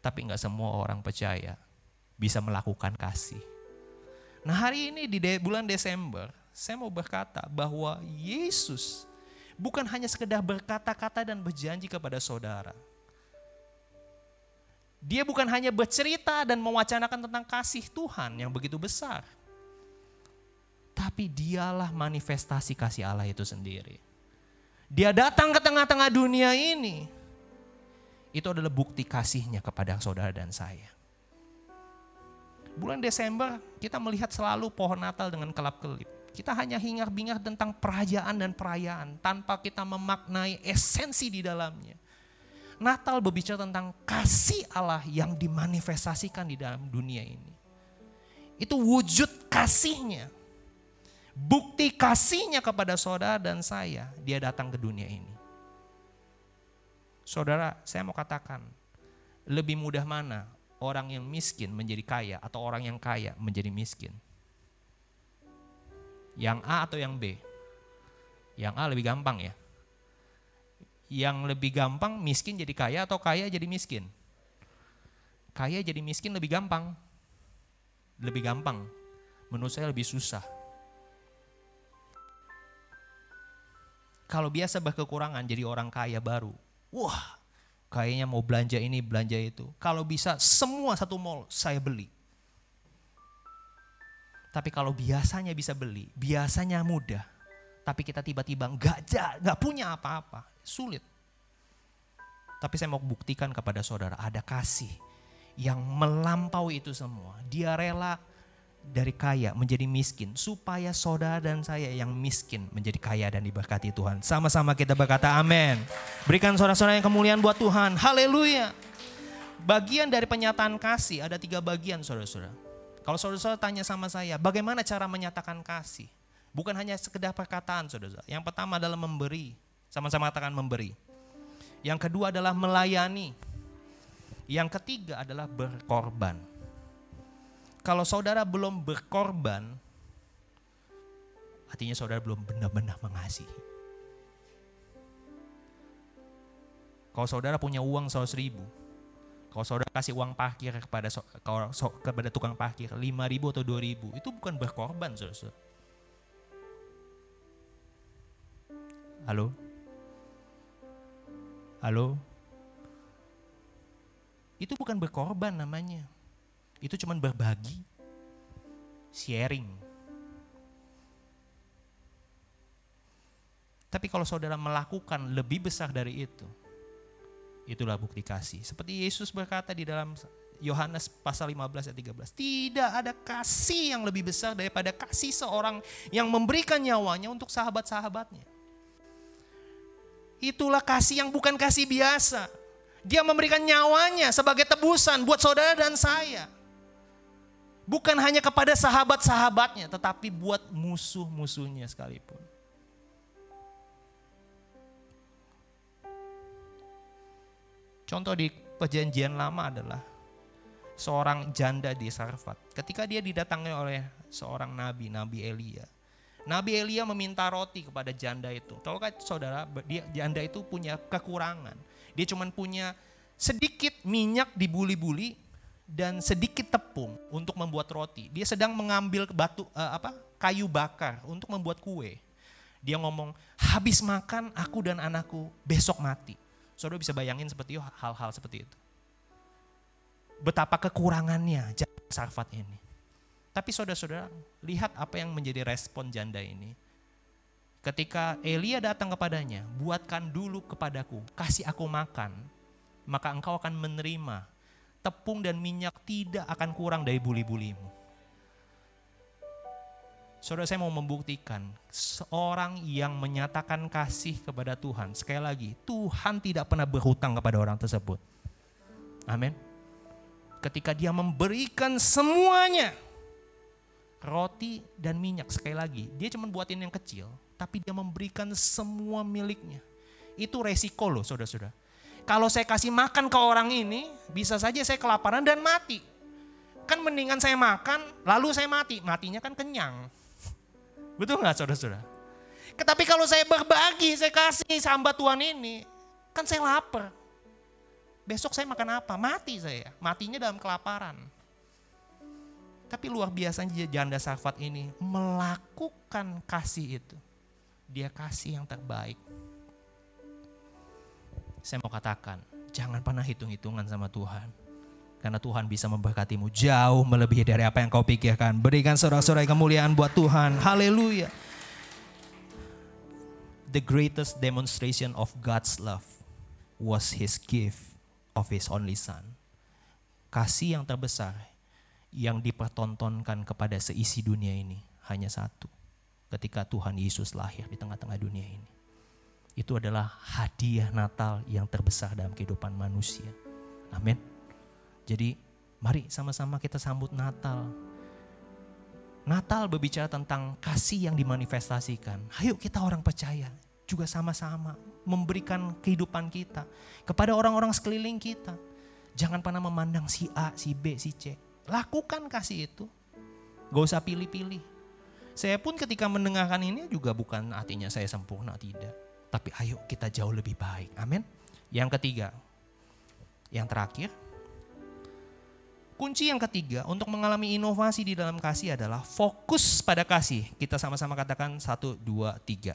Tapi nggak semua orang percaya bisa melakukan kasih. Nah hari ini di bulan Desember, saya mau berkata bahwa Yesus bukan hanya sekedar berkata-kata dan berjanji kepada saudara. Dia bukan hanya bercerita dan mewacanakan tentang kasih Tuhan yang begitu besar. Tapi dialah manifestasi kasih Allah itu sendiri. Dia datang ke tengah-tengah dunia ini itu adalah bukti kasihnya kepada saudara dan saya. Bulan Desember kita melihat selalu pohon Natal dengan kelap-kelip. Kita hanya hingar-bingar tentang perayaan dan perayaan tanpa kita memaknai esensi di dalamnya. Natal berbicara tentang kasih Allah yang dimanifestasikan di dalam dunia ini. Itu wujud kasihnya. Bukti kasihnya kepada saudara dan saya, dia datang ke dunia ini. Saudara, saya mau katakan, lebih mudah mana orang yang miskin menjadi kaya atau orang yang kaya menjadi miskin? Yang A atau yang B? Yang A lebih gampang ya. Yang lebih gampang miskin jadi kaya atau kaya jadi miskin? Kaya jadi miskin lebih gampang. Lebih gampang. menurut saya lebih susah. Kalau biasa berkekurangan jadi orang kaya baru. Wah, kayaknya mau belanja ini, belanja itu. Kalau bisa semua satu mall saya beli. Tapi kalau biasanya bisa beli, biasanya mudah. Tapi kita tiba-tiba nggak nggak punya apa-apa, sulit. Tapi saya mau buktikan kepada saudara ada kasih yang melampaui itu semua. Dia rela dari kaya menjadi miskin supaya saudara dan saya yang miskin menjadi kaya dan diberkati Tuhan. Sama-sama kita berkata amin. Berikan saudara-saudara yang kemuliaan buat Tuhan. Haleluya. Bagian dari penyataan kasih ada tiga bagian saudara-saudara. Kalau saudara-saudara tanya sama saya, bagaimana cara menyatakan kasih? Bukan hanya sekedar perkataan saudara-saudara. Yang pertama adalah memberi. Sama-sama katakan memberi. Yang kedua adalah melayani. Yang ketiga adalah berkorban kalau saudara belum berkorban, artinya saudara belum benar-benar mengasihi. Kalau saudara punya uang 100 ribu, kalau saudara kasih uang parkir kepada kalau kepada tukang parkir 5 ribu atau 2 ribu, itu bukan berkorban saudara. Halo? Halo? Itu bukan berkorban namanya itu cuma berbagi, sharing. Tapi kalau saudara melakukan lebih besar dari itu, itulah bukti kasih. Seperti Yesus berkata di dalam Yohanes pasal 15 ayat 13. Tidak ada kasih yang lebih besar daripada kasih seorang yang memberikan nyawanya untuk sahabat-sahabatnya. Itulah kasih yang bukan kasih biasa. Dia memberikan nyawanya sebagai tebusan buat saudara dan saya. Bukan hanya kepada sahabat-sahabatnya, tetapi buat musuh-musuhnya sekalipun. Contoh di perjanjian lama adalah seorang janda di Sarfat. Ketika dia didatangi oleh seorang nabi, Nabi Elia. Nabi Elia meminta roti kepada janda itu. Tahu kan saudara, dia janda itu punya kekurangan. Dia cuma punya sedikit minyak dibuli-buli dan sedikit tepung untuk membuat roti. Dia sedang mengambil batu uh, apa kayu bakar untuk membuat kue. Dia ngomong, habis makan aku dan anakku besok mati. Saudara bisa bayangin seperti hal-hal seperti itu. Betapa kekurangannya janda Sarfat ini. Tapi saudara-saudara, lihat apa yang menjadi respon janda ini. Ketika Elia datang kepadanya, buatkan dulu kepadaku, kasih aku makan, maka engkau akan menerima tepung dan minyak tidak akan kurang dari buli-bulimu. Saudara saya mau membuktikan seorang yang menyatakan kasih kepada Tuhan. Sekali lagi, Tuhan tidak pernah berhutang kepada orang tersebut. Amin. Ketika dia memberikan semuanya, roti dan minyak sekali lagi, dia cuma buatin yang kecil, tapi dia memberikan semua miliknya. Itu resiko loh saudara-saudara. Kalau saya kasih makan ke orang ini, bisa saja saya kelaparan dan mati. Kan mendingan saya makan, lalu saya mati. Matinya kan kenyang. Betul nggak saudara-saudara? Tapi kalau saya berbagi, saya kasih sambat Tuhan ini, kan saya lapar. Besok saya makan apa? Mati saya. Matinya dalam kelaparan. Tapi luar biasanya janda Safat ini melakukan kasih itu. Dia kasih yang terbaik saya mau katakan, jangan pernah hitung-hitungan sama Tuhan. Karena Tuhan bisa memberkatimu jauh melebihi dari apa yang kau pikirkan. Berikan sorak-sorai kemuliaan buat Tuhan. Haleluya. The greatest demonstration of God's love was his gift of his only son. Kasih yang terbesar yang dipertontonkan kepada seisi dunia ini hanya satu. Ketika Tuhan Yesus lahir di tengah-tengah dunia ini itu adalah hadiah Natal yang terbesar dalam kehidupan manusia. Amin. Jadi mari sama-sama kita sambut Natal. Natal berbicara tentang kasih yang dimanifestasikan. Ayo kita orang percaya juga sama-sama memberikan kehidupan kita kepada orang-orang sekeliling kita. Jangan pernah memandang si A, si B, si C. Lakukan kasih itu. Gak usah pilih-pilih. Saya pun ketika mendengarkan ini juga bukan artinya saya sempurna, tidak tapi ayo kita jauh lebih baik. Amin. Yang ketiga, yang terakhir, Kunci yang ketiga untuk mengalami inovasi di dalam kasih adalah fokus pada kasih. Kita sama-sama katakan satu, dua, tiga.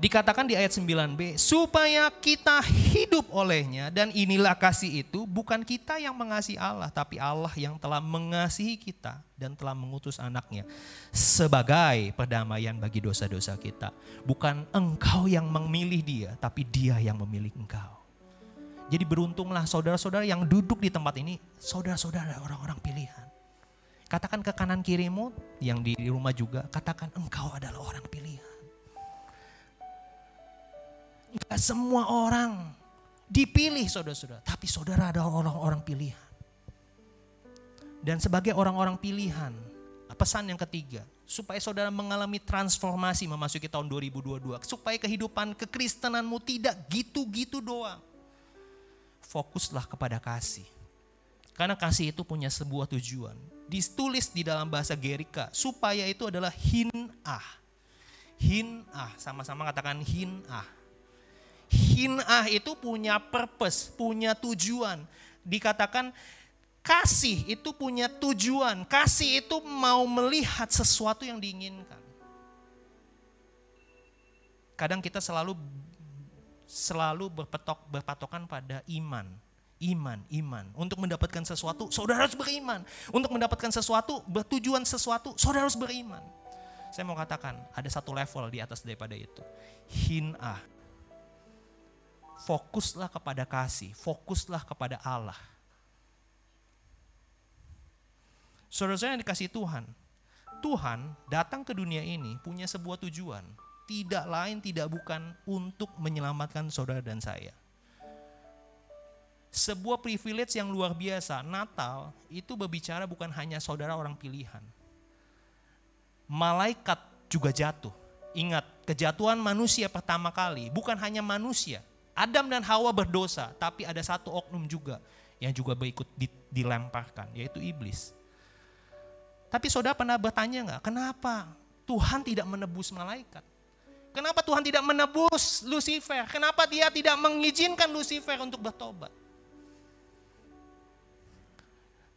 Dikatakan di ayat 9b, supaya kita hidup olehnya dan inilah kasih itu bukan kita yang mengasihi Allah, tapi Allah yang telah mengasihi kita dan telah mengutus anaknya sebagai perdamaian bagi dosa-dosa kita. Bukan engkau yang memilih dia, tapi dia yang memilih engkau. Jadi beruntunglah saudara-saudara yang duduk di tempat ini, saudara-saudara orang-orang pilihan. Katakan ke kanan kirimu yang di rumah juga, katakan engkau adalah orang pilihan. Enggak semua orang dipilih saudara-saudara, tapi saudara adalah orang-orang pilihan. Dan sebagai orang-orang pilihan, pesan yang ketiga, supaya saudara mengalami transformasi memasuki tahun 2022, supaya kehidupan kekristenanmu tidak gitu-gitu doang. Fokuslah kepada kasih. Karena kasih itu punya sebuah tujuan. Ditulis di dalam bahasa Gerika, supaya itu adalah hinah. Hinah, sama-sama katakan hinah Hinah itu punya purpose, punya tujuan. Dikatakan kasih itu punya tujuan. Kasih itu mau melihat sesuatu yang diinginkan. Kadang kita selalu selalu berpetok berpatokan pada iman. Iman, iman. Untuk mendapatkan sesuatu, saudara harus beriman. Untuk mendapatkan sesuatu, bertujuan sesuatu, saudara harus beriman. Saya mau katakan, ada satu level di atas daripada itu. Hinah fokuslah kepada kasih, fokuslah kepada Allah. Saudara saya yang dikasih Tuhan, Tuhan datang ke dunia ini punya sebuah tujuan, tidak lain tidak bukan untuk menyelamatkan saudara dan saya. Sebuah privilege yang luar biasa, Natal itu berbicara bukan hanya saudara orang pilihan. Malaikat juga jatuh. Ingat, kejatuhan manusia pertama kali bukan hanya manusia, Adam dan Hawa berdosa, tapi ada satu oknum juga yang juga berikut dilemparkan, yaitu iblis. Tapi saudara pernah bertanya nggak, kenapa Tuhan tidak menebus malaikat? Kenapa Tuhan tidak menebus Lucifer? Kenapa dia tidak mengizinkan Lucifer untuk bertobat?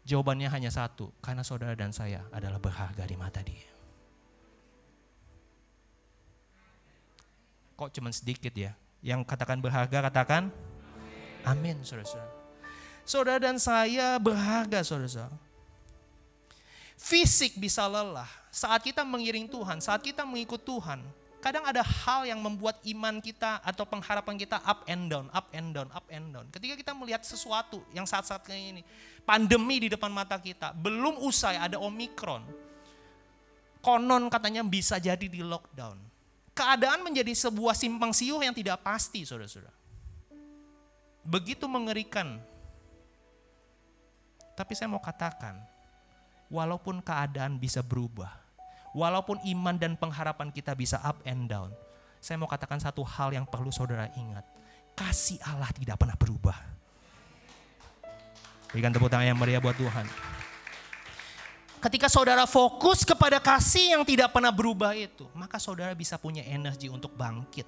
Jawabannya hanya satu, karena saudara dan saya adalah berharga di mata dia. Kok cuma sedikit ya? Yang katakan berharga katakan amin saudara-saudara. Saudara dan saya berharga saudara-saudara. Fisik bisa lelah. Saat kita mengiring Tuhan, saat kita mengikut Tuhan, kadang ada hal yang membuat iman kita atau pengharapan kita up and down, up and down, up and down. Ketika kita melihat sesuatu yang saat-saat kayak ini, pandemi di depan mata kita, belum usai ada Omikron. Konon katanya bisa jadi di lockdown keadaan menjadi sebuah simpang siur yang tidak pasti, saudara-saudara. Begitu mengerikan. Tapi saya mau katakan, walaupun keadaan bisa berubah, walaupun iman dan pengharapan kita bisa up and down, saya mau katakan satu hal yang perlu saudara ingat. Kasih Allah tidak pernah berubah. Berikan tepuk tangan yang meriah buat Tuhan. Ketika saudara fokus kepada kasih yang tidak pernah berubah itu, maka saudara bisa punya energi untuk bangkit.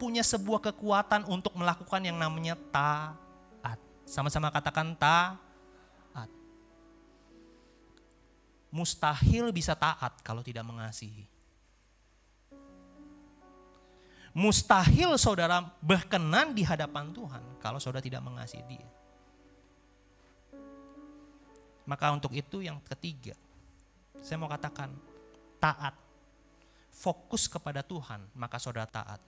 Punya sebuah kekuatan untuk melakukan yang namanya taat. Sama-sama katakan taat. Mustahil bisa taat kalau tidak mengasihi. Mustahil saudara berkenan di hadapan Tuhan kalau saudara tidak mengasihi dia. Maka untuk itu yang ketiga, saya mau katakan taat. Fokus kepada Tuhan, maka saudara taat.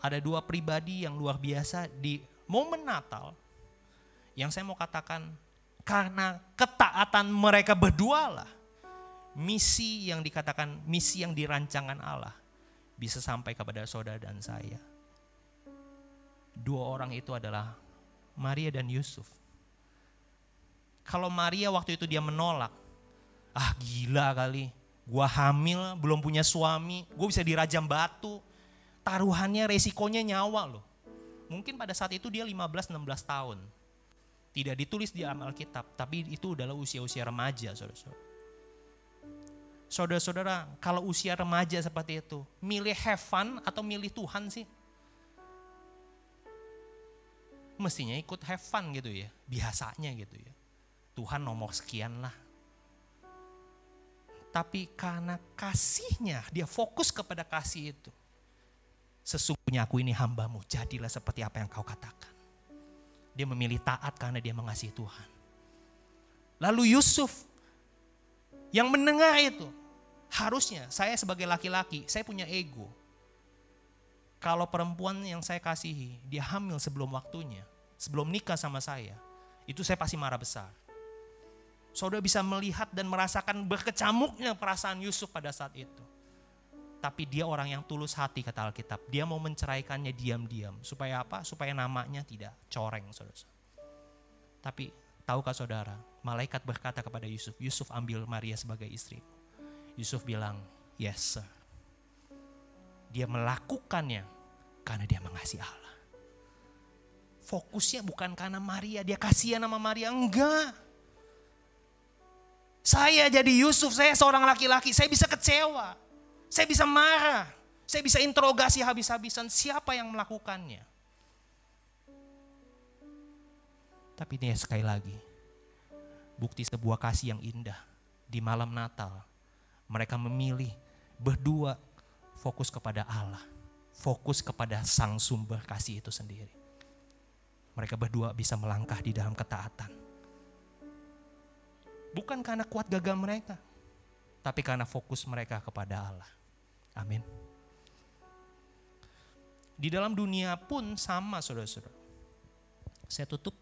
Ada dua pribadi yang luar biasa di momen Natal yang saya mau katakan karena ketaatan mereka berdua lah misi yang dikatakan misi yang dirancangkan Allah bisa sampai kepada saudara dan saya. Dua orang itu adalah Maria dan Yusuf. Kalau Maria waktu itu dia menolak, ah gila kali, gua hamil, belum punya suami, gue bisa dirajam batu. Taruhannya resikonya nyawa loh. Mungkin pada saat itu dia 15-16 tahun. Tidak ditulis di amal kitab, tapi itu adalah usia-usia remaja saudara-saudara. Saudara-saudara, kalau usia remaja seperti itu, milih have fun atau milih Tuhan sih? mestinya ikut have fun gitu ya, biasanya gitu ya. Tuhan nomor sekian lah. Tapi karena kasihnya, dia fokus kepada kasih itu. Sesungguhnya aku ini hambamu, jadilah seperti apa yang kau katakan. Dia memilih taat karena dia mengasihi Tuhan. Lalu Yusuf yang mendengar itu, harusnya saya sebagai laki-laki, saya punya ego. Kalau perempuan yang saya kasihi, dia hamil sebelum waktunya, sebelum nikah sama saya, itu saya pasti marah besar. Saudara bisa melihat dan merasakan berkecamuknya perasaan Yusuf pada saat itu. Tapi dia orang yang tulus hati kata Alkitab. Dia mau menceraikannya diam-diam. Supaya apa? Supaya namanya tidak coreng saudara. Tapi tahukah saudara, malaikat berkata kepada Yusuf, Yusuf ambil Maria sebagai istri. Yusuf bilang, yes sir. Dia melakukannya karena dia mengasihi Allah. Fokusnya bukan karena Maria, dia kasihan sama Maria, enggak. Saya jadi Yusuf, saya seorang laki-laki, saya bisa kecewa. Saya bisa marah. Saya bisa interogasi habis-habisan siapa yang melakukannya. Tapi ini sekali lagi, bukti sebuah kasih yang indah. Di malam Natal, mereka memilih berdua fokus kepada Allah. Fokus kepada sang sumber kasih itu sendiri. Mereka berdua bisa melangkah di dalam ketaatan Bukan karena kuat gagah mereka, tapi karena fokus mereka kepada Allah. Amin. Di dalam dunia pun sama saudara-saudara. Saya tutup.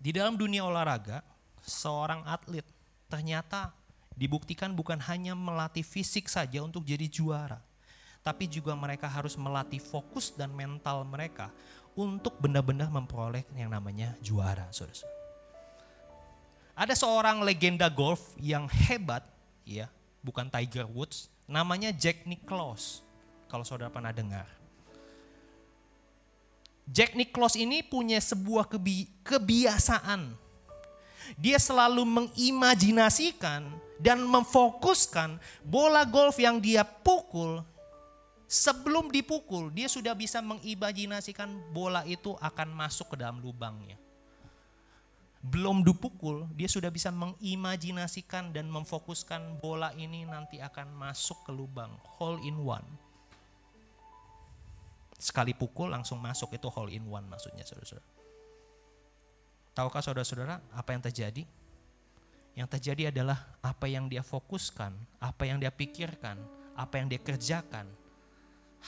Di dalam dunia olahraga, seorang atlet ternyata dibuktikan bukan hanya melatih fisik saja untuk jadi juara. Tapi juga mereka harus melatih fokus dan mental mereka untuk benar-benar memperoleh yang namanya juara. Saudara-saudara. Ada seorang legenda golf yang hebat, ya, bukan Tiger Woods, namanya Jack Nicklaus. Kalau saudara pernah dengar. Jack Nicklaus ini punya sebuah kebi kebiasaan. Dia selalu mengimajinasikan dan memfokuskan bola golf yang dia pukul sebelum dipukul dia sudah bisa mengimajinasikan bola itu akan masuk ke dalam lubangnya belum dipukul, dia sudah bisa mengimajinasikan dan memfokuskan bola ini nanti akan masuk ke lubang, hole in one. Sekali pukul langsung masuk itu hole in one maksudnya saudara-saudara. Tahukah saudara-saudara apa yang terjadi? Yang terjadi adalah apa yang dia fokuskan, apa yang dia pikirkan, apa yang dia kerjakan,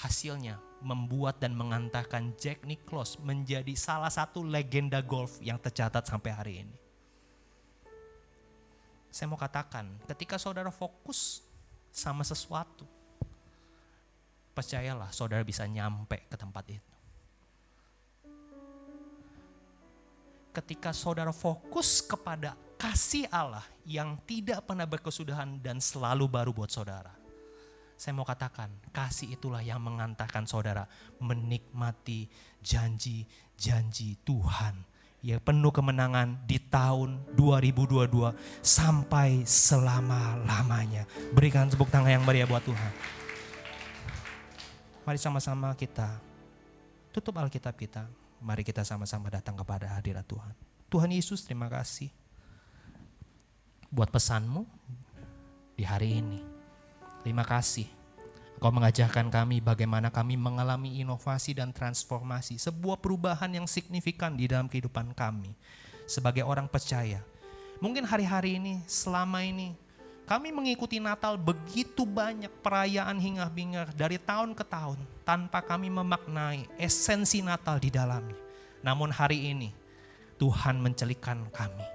hasilnya membuat dan mengantarkan Jack Nicklaus menjadi salah satu legenda golf yang tercatat sampai hari ini. Saya mau katakan, ketika saudara fokus sama sesuatu, percayalah saudara bisa nyampe ke tempat itu. Ketika saudara fokus kepada kasih Allah yang tidak pernah berkesudahan dan selalu baru buat saudara saya mau katakan, kasih itulah yang mengantarkan saudara menikmati janji-janji Tuhan yang penuh kemenangan di tahun 2022 sampai selama-lamanya. Berikan tepuk tangan yang meriah buat Tuhan. Mari sama-sama kita tutup Alkitab kita. Mari kita sama-sama datang kepada hadirat Tuhan. Tuhan Yesus terima kasih buat pesanmu di hari ini. Terima kasih. Kau mengajarkan kami bagaimana kami mengalami inovasi dan transformasi, sebuah perubahan yang signifikan di dalam kehidupan kami sebagai orang percaya. Mungkin hari-hari ini, selama ini, kami mengikuti Natal begitu banyak perayaan hingga bingar dari tahun ke tahun tanpa kami memaknai esensi Natal di dalamnya. Namun hari ini Tuhan mencelikkan kami.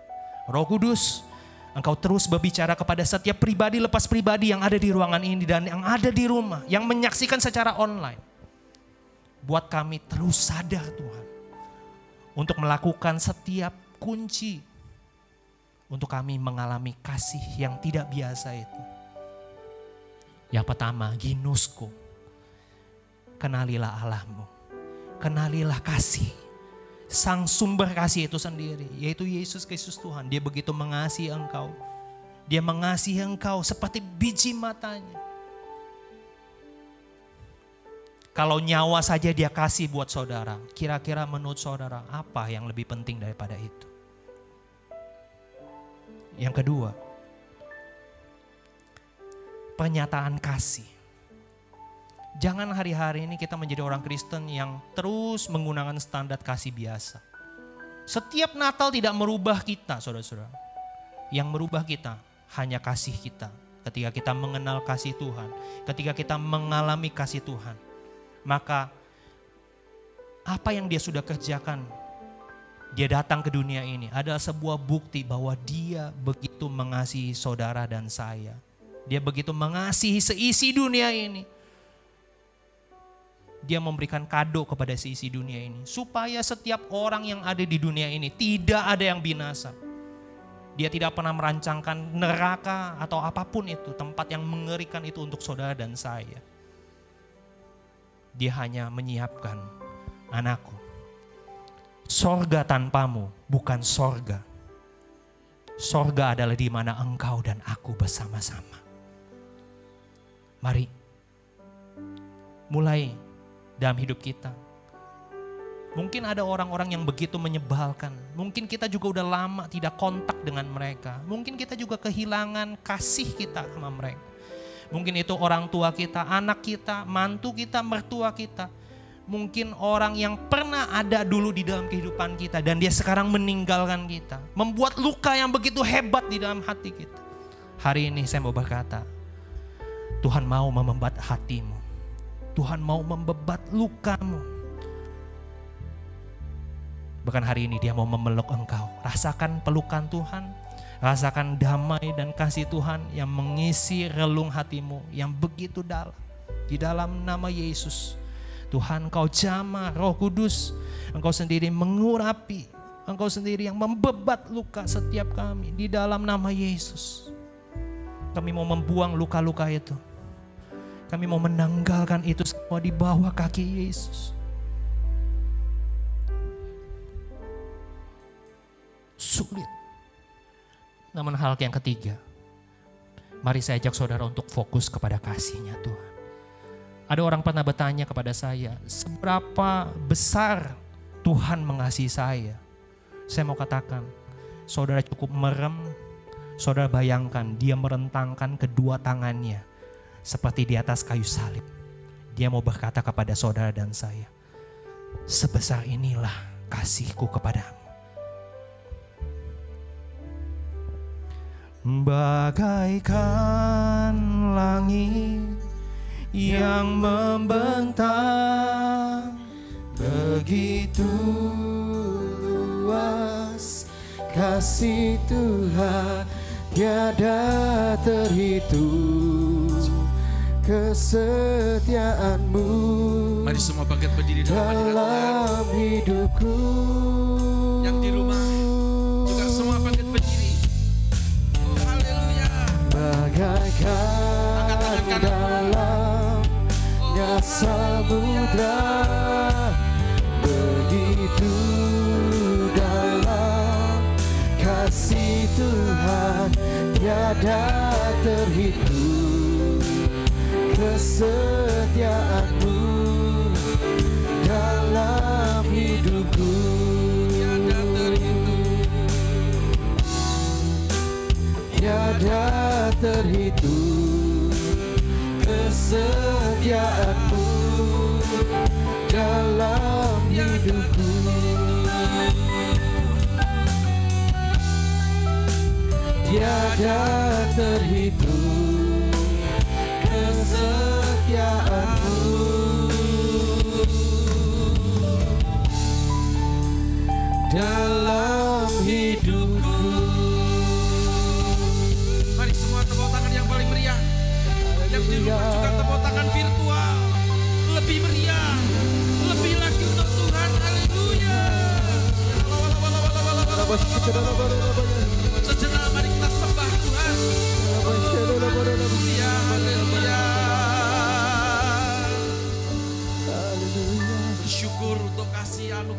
Roh Kudus, Engkau terus berbicara kepada setiap pribadi lepas pribadi yang ada di ruangan ini dan yang ada di rumah, yang menyaksikan secara online. Buat kami terus sadar Tuhan, untuk melakukan setiap kunci untuk kami mengalami kasih yang tidak biasa itu. Yang pertama, ginusko. Kenalilah Allahmu. Kenalilah kasih sang sumber kasih itu sendiri, yaitu Yesus Kristus Tuhan. Dia begitu mengasihi engkau. Dia mengasihi engkau seperti biji matanya. Kalau nyawa saja dia kasih buat saudara, kira-kira menurut saudara apa yang lebih penting daripada itu? Yang kedua, pernyataan kasih. Jangan hari-hari ini kita menjadi orang Kristen yang terus menggunakan standar kasih biasa. Setiap Natal tidak merubah kita, saudara-saudara. Yang merubah kita hanya kasih kita. Ketika kita mengenal kasih Tuhan, ketika kita mengalami kasih Tuhan, maka apa yang dia sudah kerjakan, dia datang ke dunia ini adalah sebuah bukti bahwa dia begitu mengasihi saudara dan saya. Dia begitu mengasihi seisi dunia ini. Dia memberikan kado kepada seisi dunia ini supaya setiap orang yang ada di dunia ini tidak ada yang binasa. Dia tidak pernah merancangkan neraka atau apa pun itu, tempat yang mengerikan itu untuk saudara dan saya. Dia hanya menyiapkan anakku. Sorga tanpamu bukan sorga. Sorga adalah di mana engkau dan aku bersama-sama. Mari mulai dalam hidup kita. Mungkin ada orang-orang yang begitu menyebalkan. Mungkin kita juga udah lama tidak kontak dengan mereka. Mungkin kita juga kehilangan kasih kita sama mereka. Mungkin itu orang tua kita, anak kita, mantu kita, mertua kita. Mungkin orang yang pernah ada dulu di dalam kehidupan kita dan dia sekarang meninggalkan kita. Membuat luka yang begitu hebat di dalam hati kita. Hari ini saya mau berkata, Tuhan mau membebat hatimu. Tuhan mau membebat lukamu. Bahkan hari ini dia mau memeluk engkau. Rasakan pelukan Tuhan, Rasakan damai dan kasih Tuhan yang mengisi relung hatimu yang begitu dalam. Di dalam nama Yesus. Tuhan engkau jamah roh kudus. Engkau sendiri mengurapi. Engkau sendiri yang membebat luka setiap kami. Di dalam nama Yesus. Kami mau membuang luka-luka itu. Kami mau menanggalkan itu semua di bawah kaki Yesus. Sulit namun hal yang ketiga, mari saya ajak saudara untuk fokus kepada kasihnya Tuhan. Ada orang pernah bertanya kepada saya, seberapa besar Tuhan mengasihi saya? Saya mau katakan, saudara cukup merem, saudara bayangkan dia merentangkan kedua tangannya seperti di atas kayu salib. Dia mau berkata kepada saudara dan saya, sebesar inilah kasihku kepadamu. Bagaikan langit yang membentang begitu luas kasih Tuhan tiada terhitung kesetiaanmu. Mari semua bangkit berdiri dalam dalam hidupku. Yang di rumah. Juga semua bangkit berdiri. Oh, haleluya. bagaikan Angkat tangan kanan. dalamnya samudra begitu dalam kasih Tuhan tiada terhitung kesetiaanmu dalam hidupku Tiada terhitung. tiada terhitung kesetiaanmu dalam hidupku tiada terhitung dalam hidupku Mari semua tepuk tangan yang paling meriah. Yang di rumah juga tepuk tangan virtual. Lebih meriah. Lebih lagi untuk Tuhan. Haleluya. Sejenak mari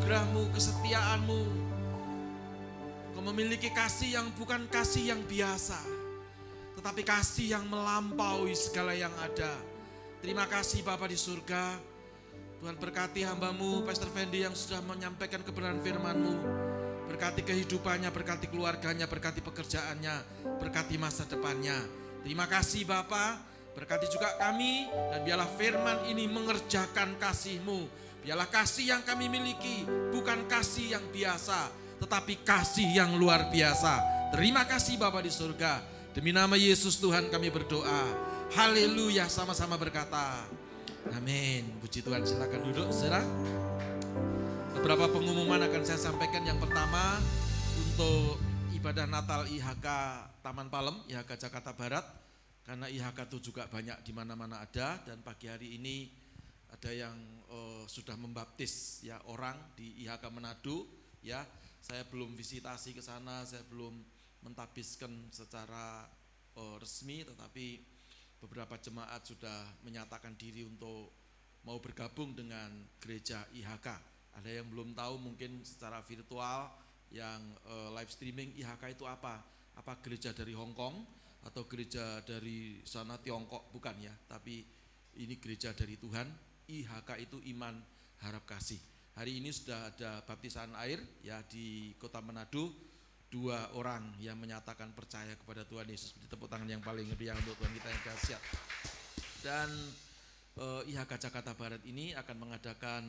anugerahmu, kesetiaanmu. Kau memiliki kasih yang bukan kasih yang biasa. Tetapi kasih yang melampaui segala yang ada. Terima kasih Bapa di surga. Tuhan berkati hambamu Pastor Fendi yang sudah menyampaikan kebenaran firman-Mu. Berkati kehidupannya, berkati keluarganya, berkati pekerjaannya, berkati masa depannya. Terima kasih Bapak, berkati juga kami dan biarlah firman ini mengerjakan kasih-Mu. Biarlah kasih yang kami miliki bukan kasih yang biasa, tetapi kasih yang luar biasa. Terima kasih Bapak di surga. Demi nama Yesus Tuhan kami berdoa. Haleluya sama-sama berkata. Amin. Puji Tuhan silakan duduk saudara. Beberapa pengumuman akan saya sampaikan. Yang pertama untuk ibadah Natal IHK Taman Palem, IHK Jakarta Barat. Karena IHK itu juga banyak di mana-mana ada dan pagi hari ini ada yang uh, sudah membaptis ya orang di IHK Manado ya. Saya belum visitasi ke sana, saya belum mentabiskan secara uh, resmi tetapi beberapa jemaat sudah menyatakan diri untuk mau bergabung dengan gereja IHK. Ada yang belum tahu mungkin secara virtual yang uh, live streaming IHK itu apa? Apa gereja dari Hong Kong atau gereja dari sana Tiongkok? Bukan ya, tapi ini gereja dari Tuhan. IHK itu iman harap kasih. Hari ini sudah ada baptisan air ya di Kota Manado dua orang yang menyatakan percaya kepada Tuhan Yesus. Beri tepuk tangan yang paling meriah untuk Tuhan kita yang dahsyat. Dan eh, IHK Jakarta Barat ini akan mengadakan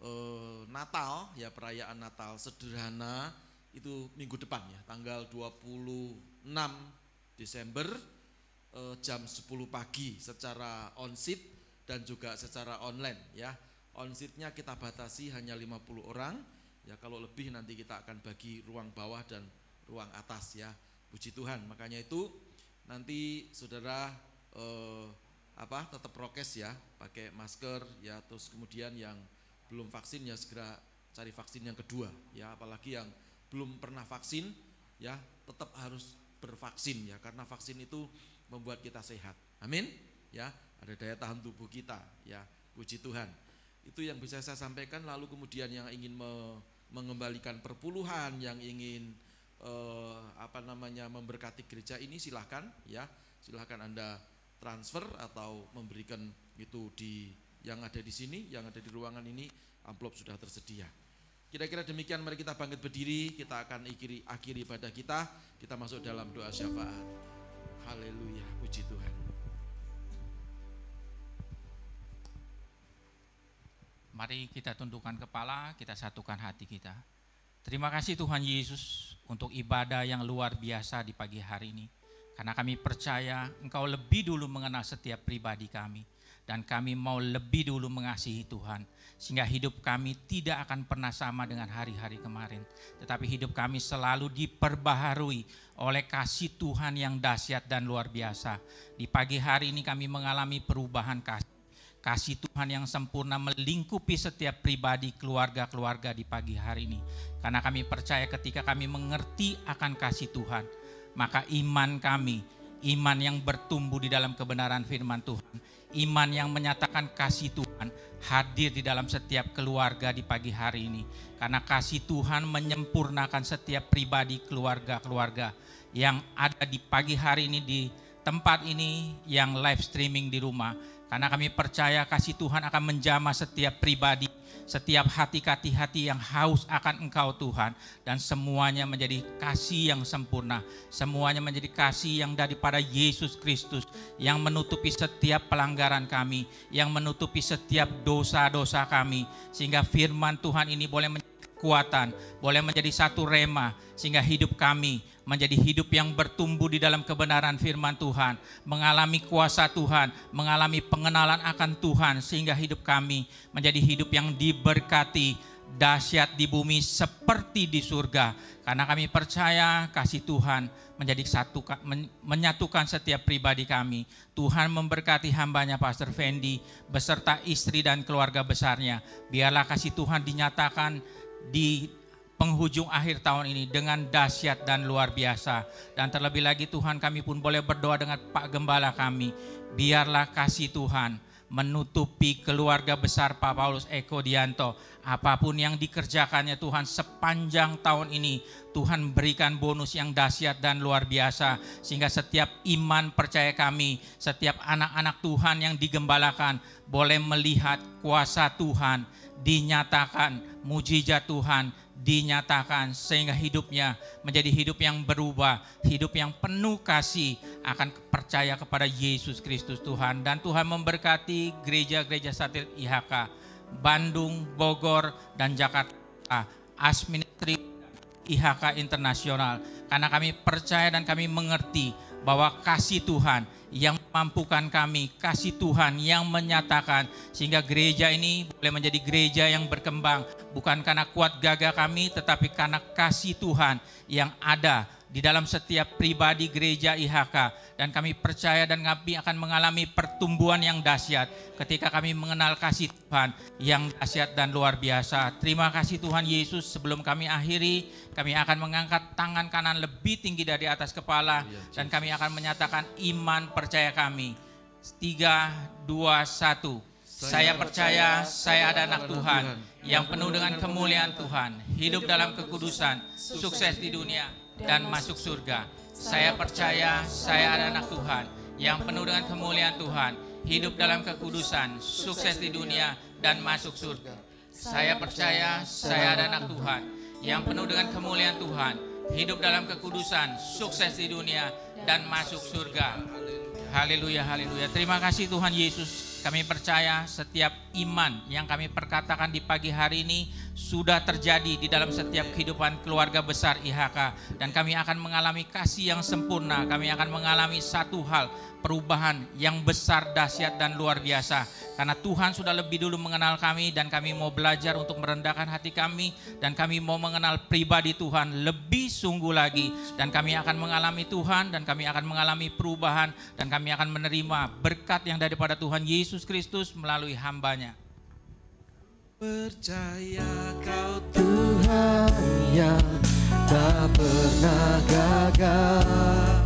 uh, Natal, ya perayaan Natal sederhana itu minggu depan ya, tanggal 26 Desember uh, jam 10 pagi secara on-site dan juga secara online ya. On-site-nya kita batasi hanya 50 orang, Ya kalau lebih nanti kita akan bagi ruang bawah dan ruang atas ya. Puji Tuhan. Makanya itu nanti saudara eh, apa tetap prokes ya, pakai masker ya. Terus kemudian yang belum vaksin ya segera cari vaksin yang kedua ya. Apalagi yang belum pernah vaksin ya tetap harus bervaksin ya karena vaksin itu membuat kita sehat. Amin. Ya, ada daya tahan tubuh kita ya. Puji Tuhan. Itu yang bisa saya sampaikan lalu kemudian yang ingin me, mengembalikan perpuluhan yang ingin eh, apa namanya memberkati gereja ini silahkan ya. Silahkan anda transfer atau memberikan itu di yang ada di sini yang ada di ruangan ini amplop sudah tersedia. Kira-kira demikian mari kita bangkit berdiri kita akan akhiri akhiri ibadah kita. Kita masuk dalam doa syafaat. Haleluya puji Tuhan Mari kita tundukkan kepala, kita satukan hati kita. Terima kasih Tuhan Yesus untuk ibadah yang luar biasa di pagi hari ini. Karena kami percaya Engkau lebih dulu mengenal setiap pribadi kami. Dan kami mau lebih dulu mengasihi Tuhan. Sehingga hidup kami tidak akan pernah sama dengan hari-hari kemarin. Tetapi hidup kami selalu diperbaharui oleh kasih Tuhan yang dahsyat dan luar biasa. Di pagi hari ini kami mengalami perubahan kasih kasih Tuhan yang sempurna melingkupi setiap pribadi keluarga-keluarga di pagi hari ini. Karena kami percaya ketika kami mengerti akan kasih Tuhan, maka iman kami, iman yang bertumbuh di dalam kebenaran firman Tuhan, iman yang menyatakan kasih Tuhan hadir di dalam setiap keluarga di pagi hari ini. Karena kasih Tuhan menyempurnakan setiap pribadi keluarga-keluarga yang ada di pagi hari ini di tempat ini yang live streaming di rumah karena kami percaya kasih Tuhan akan menjamah setiap pribadi, setiap hati-hati yang haus akan Engkau Tuhan. Dan semuanya menjadi kasih yang sempurna. Semuanya menjadi kasih yang daripada Yesus Kristus. Yang menutupi setiap pelanggaran kami. Yang menutupi setiap dosa-dosa kami. Sehingga firman Tuhan ini boleh menjadi kekuatan, boleh menjadi satu rema sehingga hidup kami menjadi hidup yang bertumbuh di dalam kebenaran firman Tuhan, mengalami kuasa Tuhan, mengalami pengenalan akan Tuhan sehingga hidup kami menjadi hidup yang diberkati, dahsyat di bumi seperti di surga. Karena kami percaya kasih Tuhan menjadi satu menyatukan setiap pribadi kami. Tuhan memberkati hambanya Pastor Fendi beserta istri dan keluarga besarnya. Biarlah kasih Tuhan dinyatakan di penghujung akhir tahun ini dengan dahsyat dan luar biasa. Dan terlebih lagi Tuhan kami pun boleh berdoa dengan Pak Gembala kami. Biarlah kasih Tuhan menutupi keluarga besar Pak Paulus Eko Dianto. Apa pun yang dikerjakannya Tuhan sepanjang tahun ini, Tuhan berikan bonus yang dahsyat dan luar biasa. Sehingga setiap iman percaya kami, setiap anak-anak Tuhan yang digembalakan, boleh melihat kuasa Tuhan dinyatakan, mujizat Tuhan dinyatakan sehingga hidupnya menjadi hidup yang berubah, hidup yang penuh kasih akan percaya kepada Yesus Kristus Tuhan. Dan Tuhan memberkati gereja-gereja satelit IHK Bandung, Bogor dan Jakarta Asministri IHK Internasional. Karena kami percaya dan kami mengerti bahwa kasih Tuhan yang mampukan kami, kasih Tuhan yang menyatakan sehingga gereja ini boleh menjadi gereja yang berkembang. Bukan karena kuat gagah kami tetapi karena kasih Tuhan yang ada di dalam setiap pribadi gereja IHK dan kami percaya dan kami akan mengalami pertumbuhan yang dahsyat ketika kami mengenal kasih Tuhan yang dahsyat dan luar biasa. Terima kasih Tuhan Yesus. Sebelum kami akhiri, kami akan mengangkat tangan kanan lebih tinggi dari atas kepala dan kami akan menyatakan iman percaya kami. Tiga, dua, satu. Saya percaya saya ada anak Tuhan yang penuh dengan kemuliaan Tuhan, hidup dalam kekudusan, sukses di dunia, dan masuk surga. Saya percaya saya ada anak Tuhan yang penuh dengan kemuliaan Tuhan, hidup dalam kekudusan, sukses di dunia, dan masuk surga. Saya percaya saya ada anak Tuhan yang penuh dengan kemuliaan Tuhan, hidup dalam kekudusan, sukses di dunia, dan masuk surga. Haleluya, haleluya. Terima kasih Tuhan Yesus. Kami percaya setiap iman yang kami perkatakan di pagi hari ini sudah terjadi di dalam setiap kehidupan keluarga besar IHK. Dan kami akan mengalami kasih yang sempurna. Kami akan mengalami satu hal, perubahan yang besar, dahsyat, dan luar biasa. Karena Tuhan sudah lebih dulu mengenal kami dan kami mau belajar untuk merendahkan hati kami. Dan kami mau mengenal pribadi Tuhan lebih sungguh lagi. Dan kami akan mengalami Tuhan dan kami akan mengalami perubahan. Dan kami akan menerima berkat yang daripada Tuhan Yesus Kristus melalui hambanya. Percaya kau Tuhan yang tak pernah gagal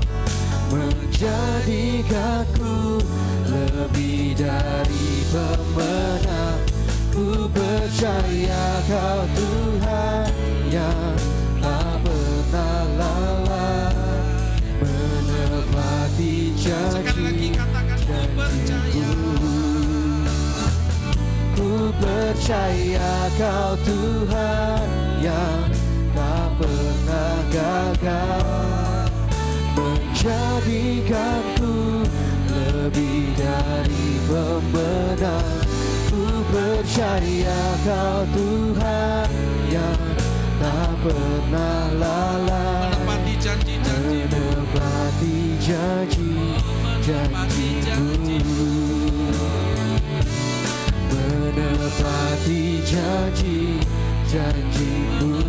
Menjadikanku lebih dari pemenang. Ku percaya kau Tuhan yang tak pernah lalai Menepati janji percaya kau Tuhan yang tak pernah gagal. Menjadikanku lebih dari pemenang. Ku percaya kau Tuhan yang tak pernah lalai. Menepati janji-janji. Menepati janji Menepati janji janjimu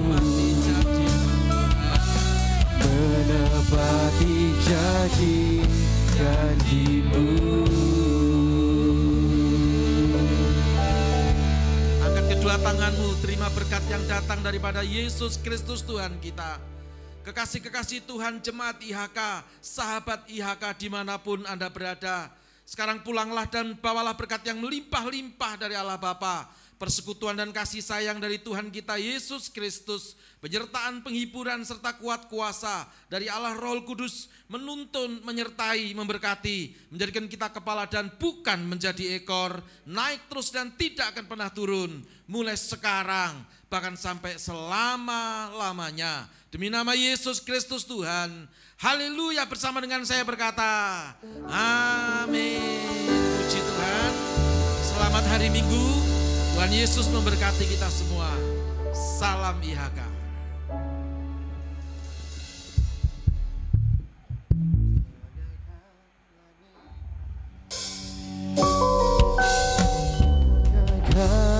Menepati janji janjimu Angkat kedua tanganmu, terima berkat yang datang daripada Yesus Kristus Tuhan kita. Kekasih-kekasih Tuhan jemaat IHK, sahabat IHK di mana pun Anda berada. Sekarang pulanglah dan bawalah berkat yang melimpah-limpah dari Allah Bapa, persekutuan dan kasih sayang dari Tuhan kita Yesus Kristus, penyertaan penghiburan serta kuat kuasa dari Allah Roh Kudus menuntun, menyertai, memberkati, menjadikan kita kepala dan bukan menjadi ekor, naik terus dan tidak akan pernah turun, mulai sekarang bahkan sampai selama-lamanya. Demi nama Yesus Kristus Tuhan, Haleluya bersama dengan saya berkata, amin. Puji Tuhan. Selamat hari Minggu. Tuhan Yesus memberkati kita semua. Salam IHK. Oh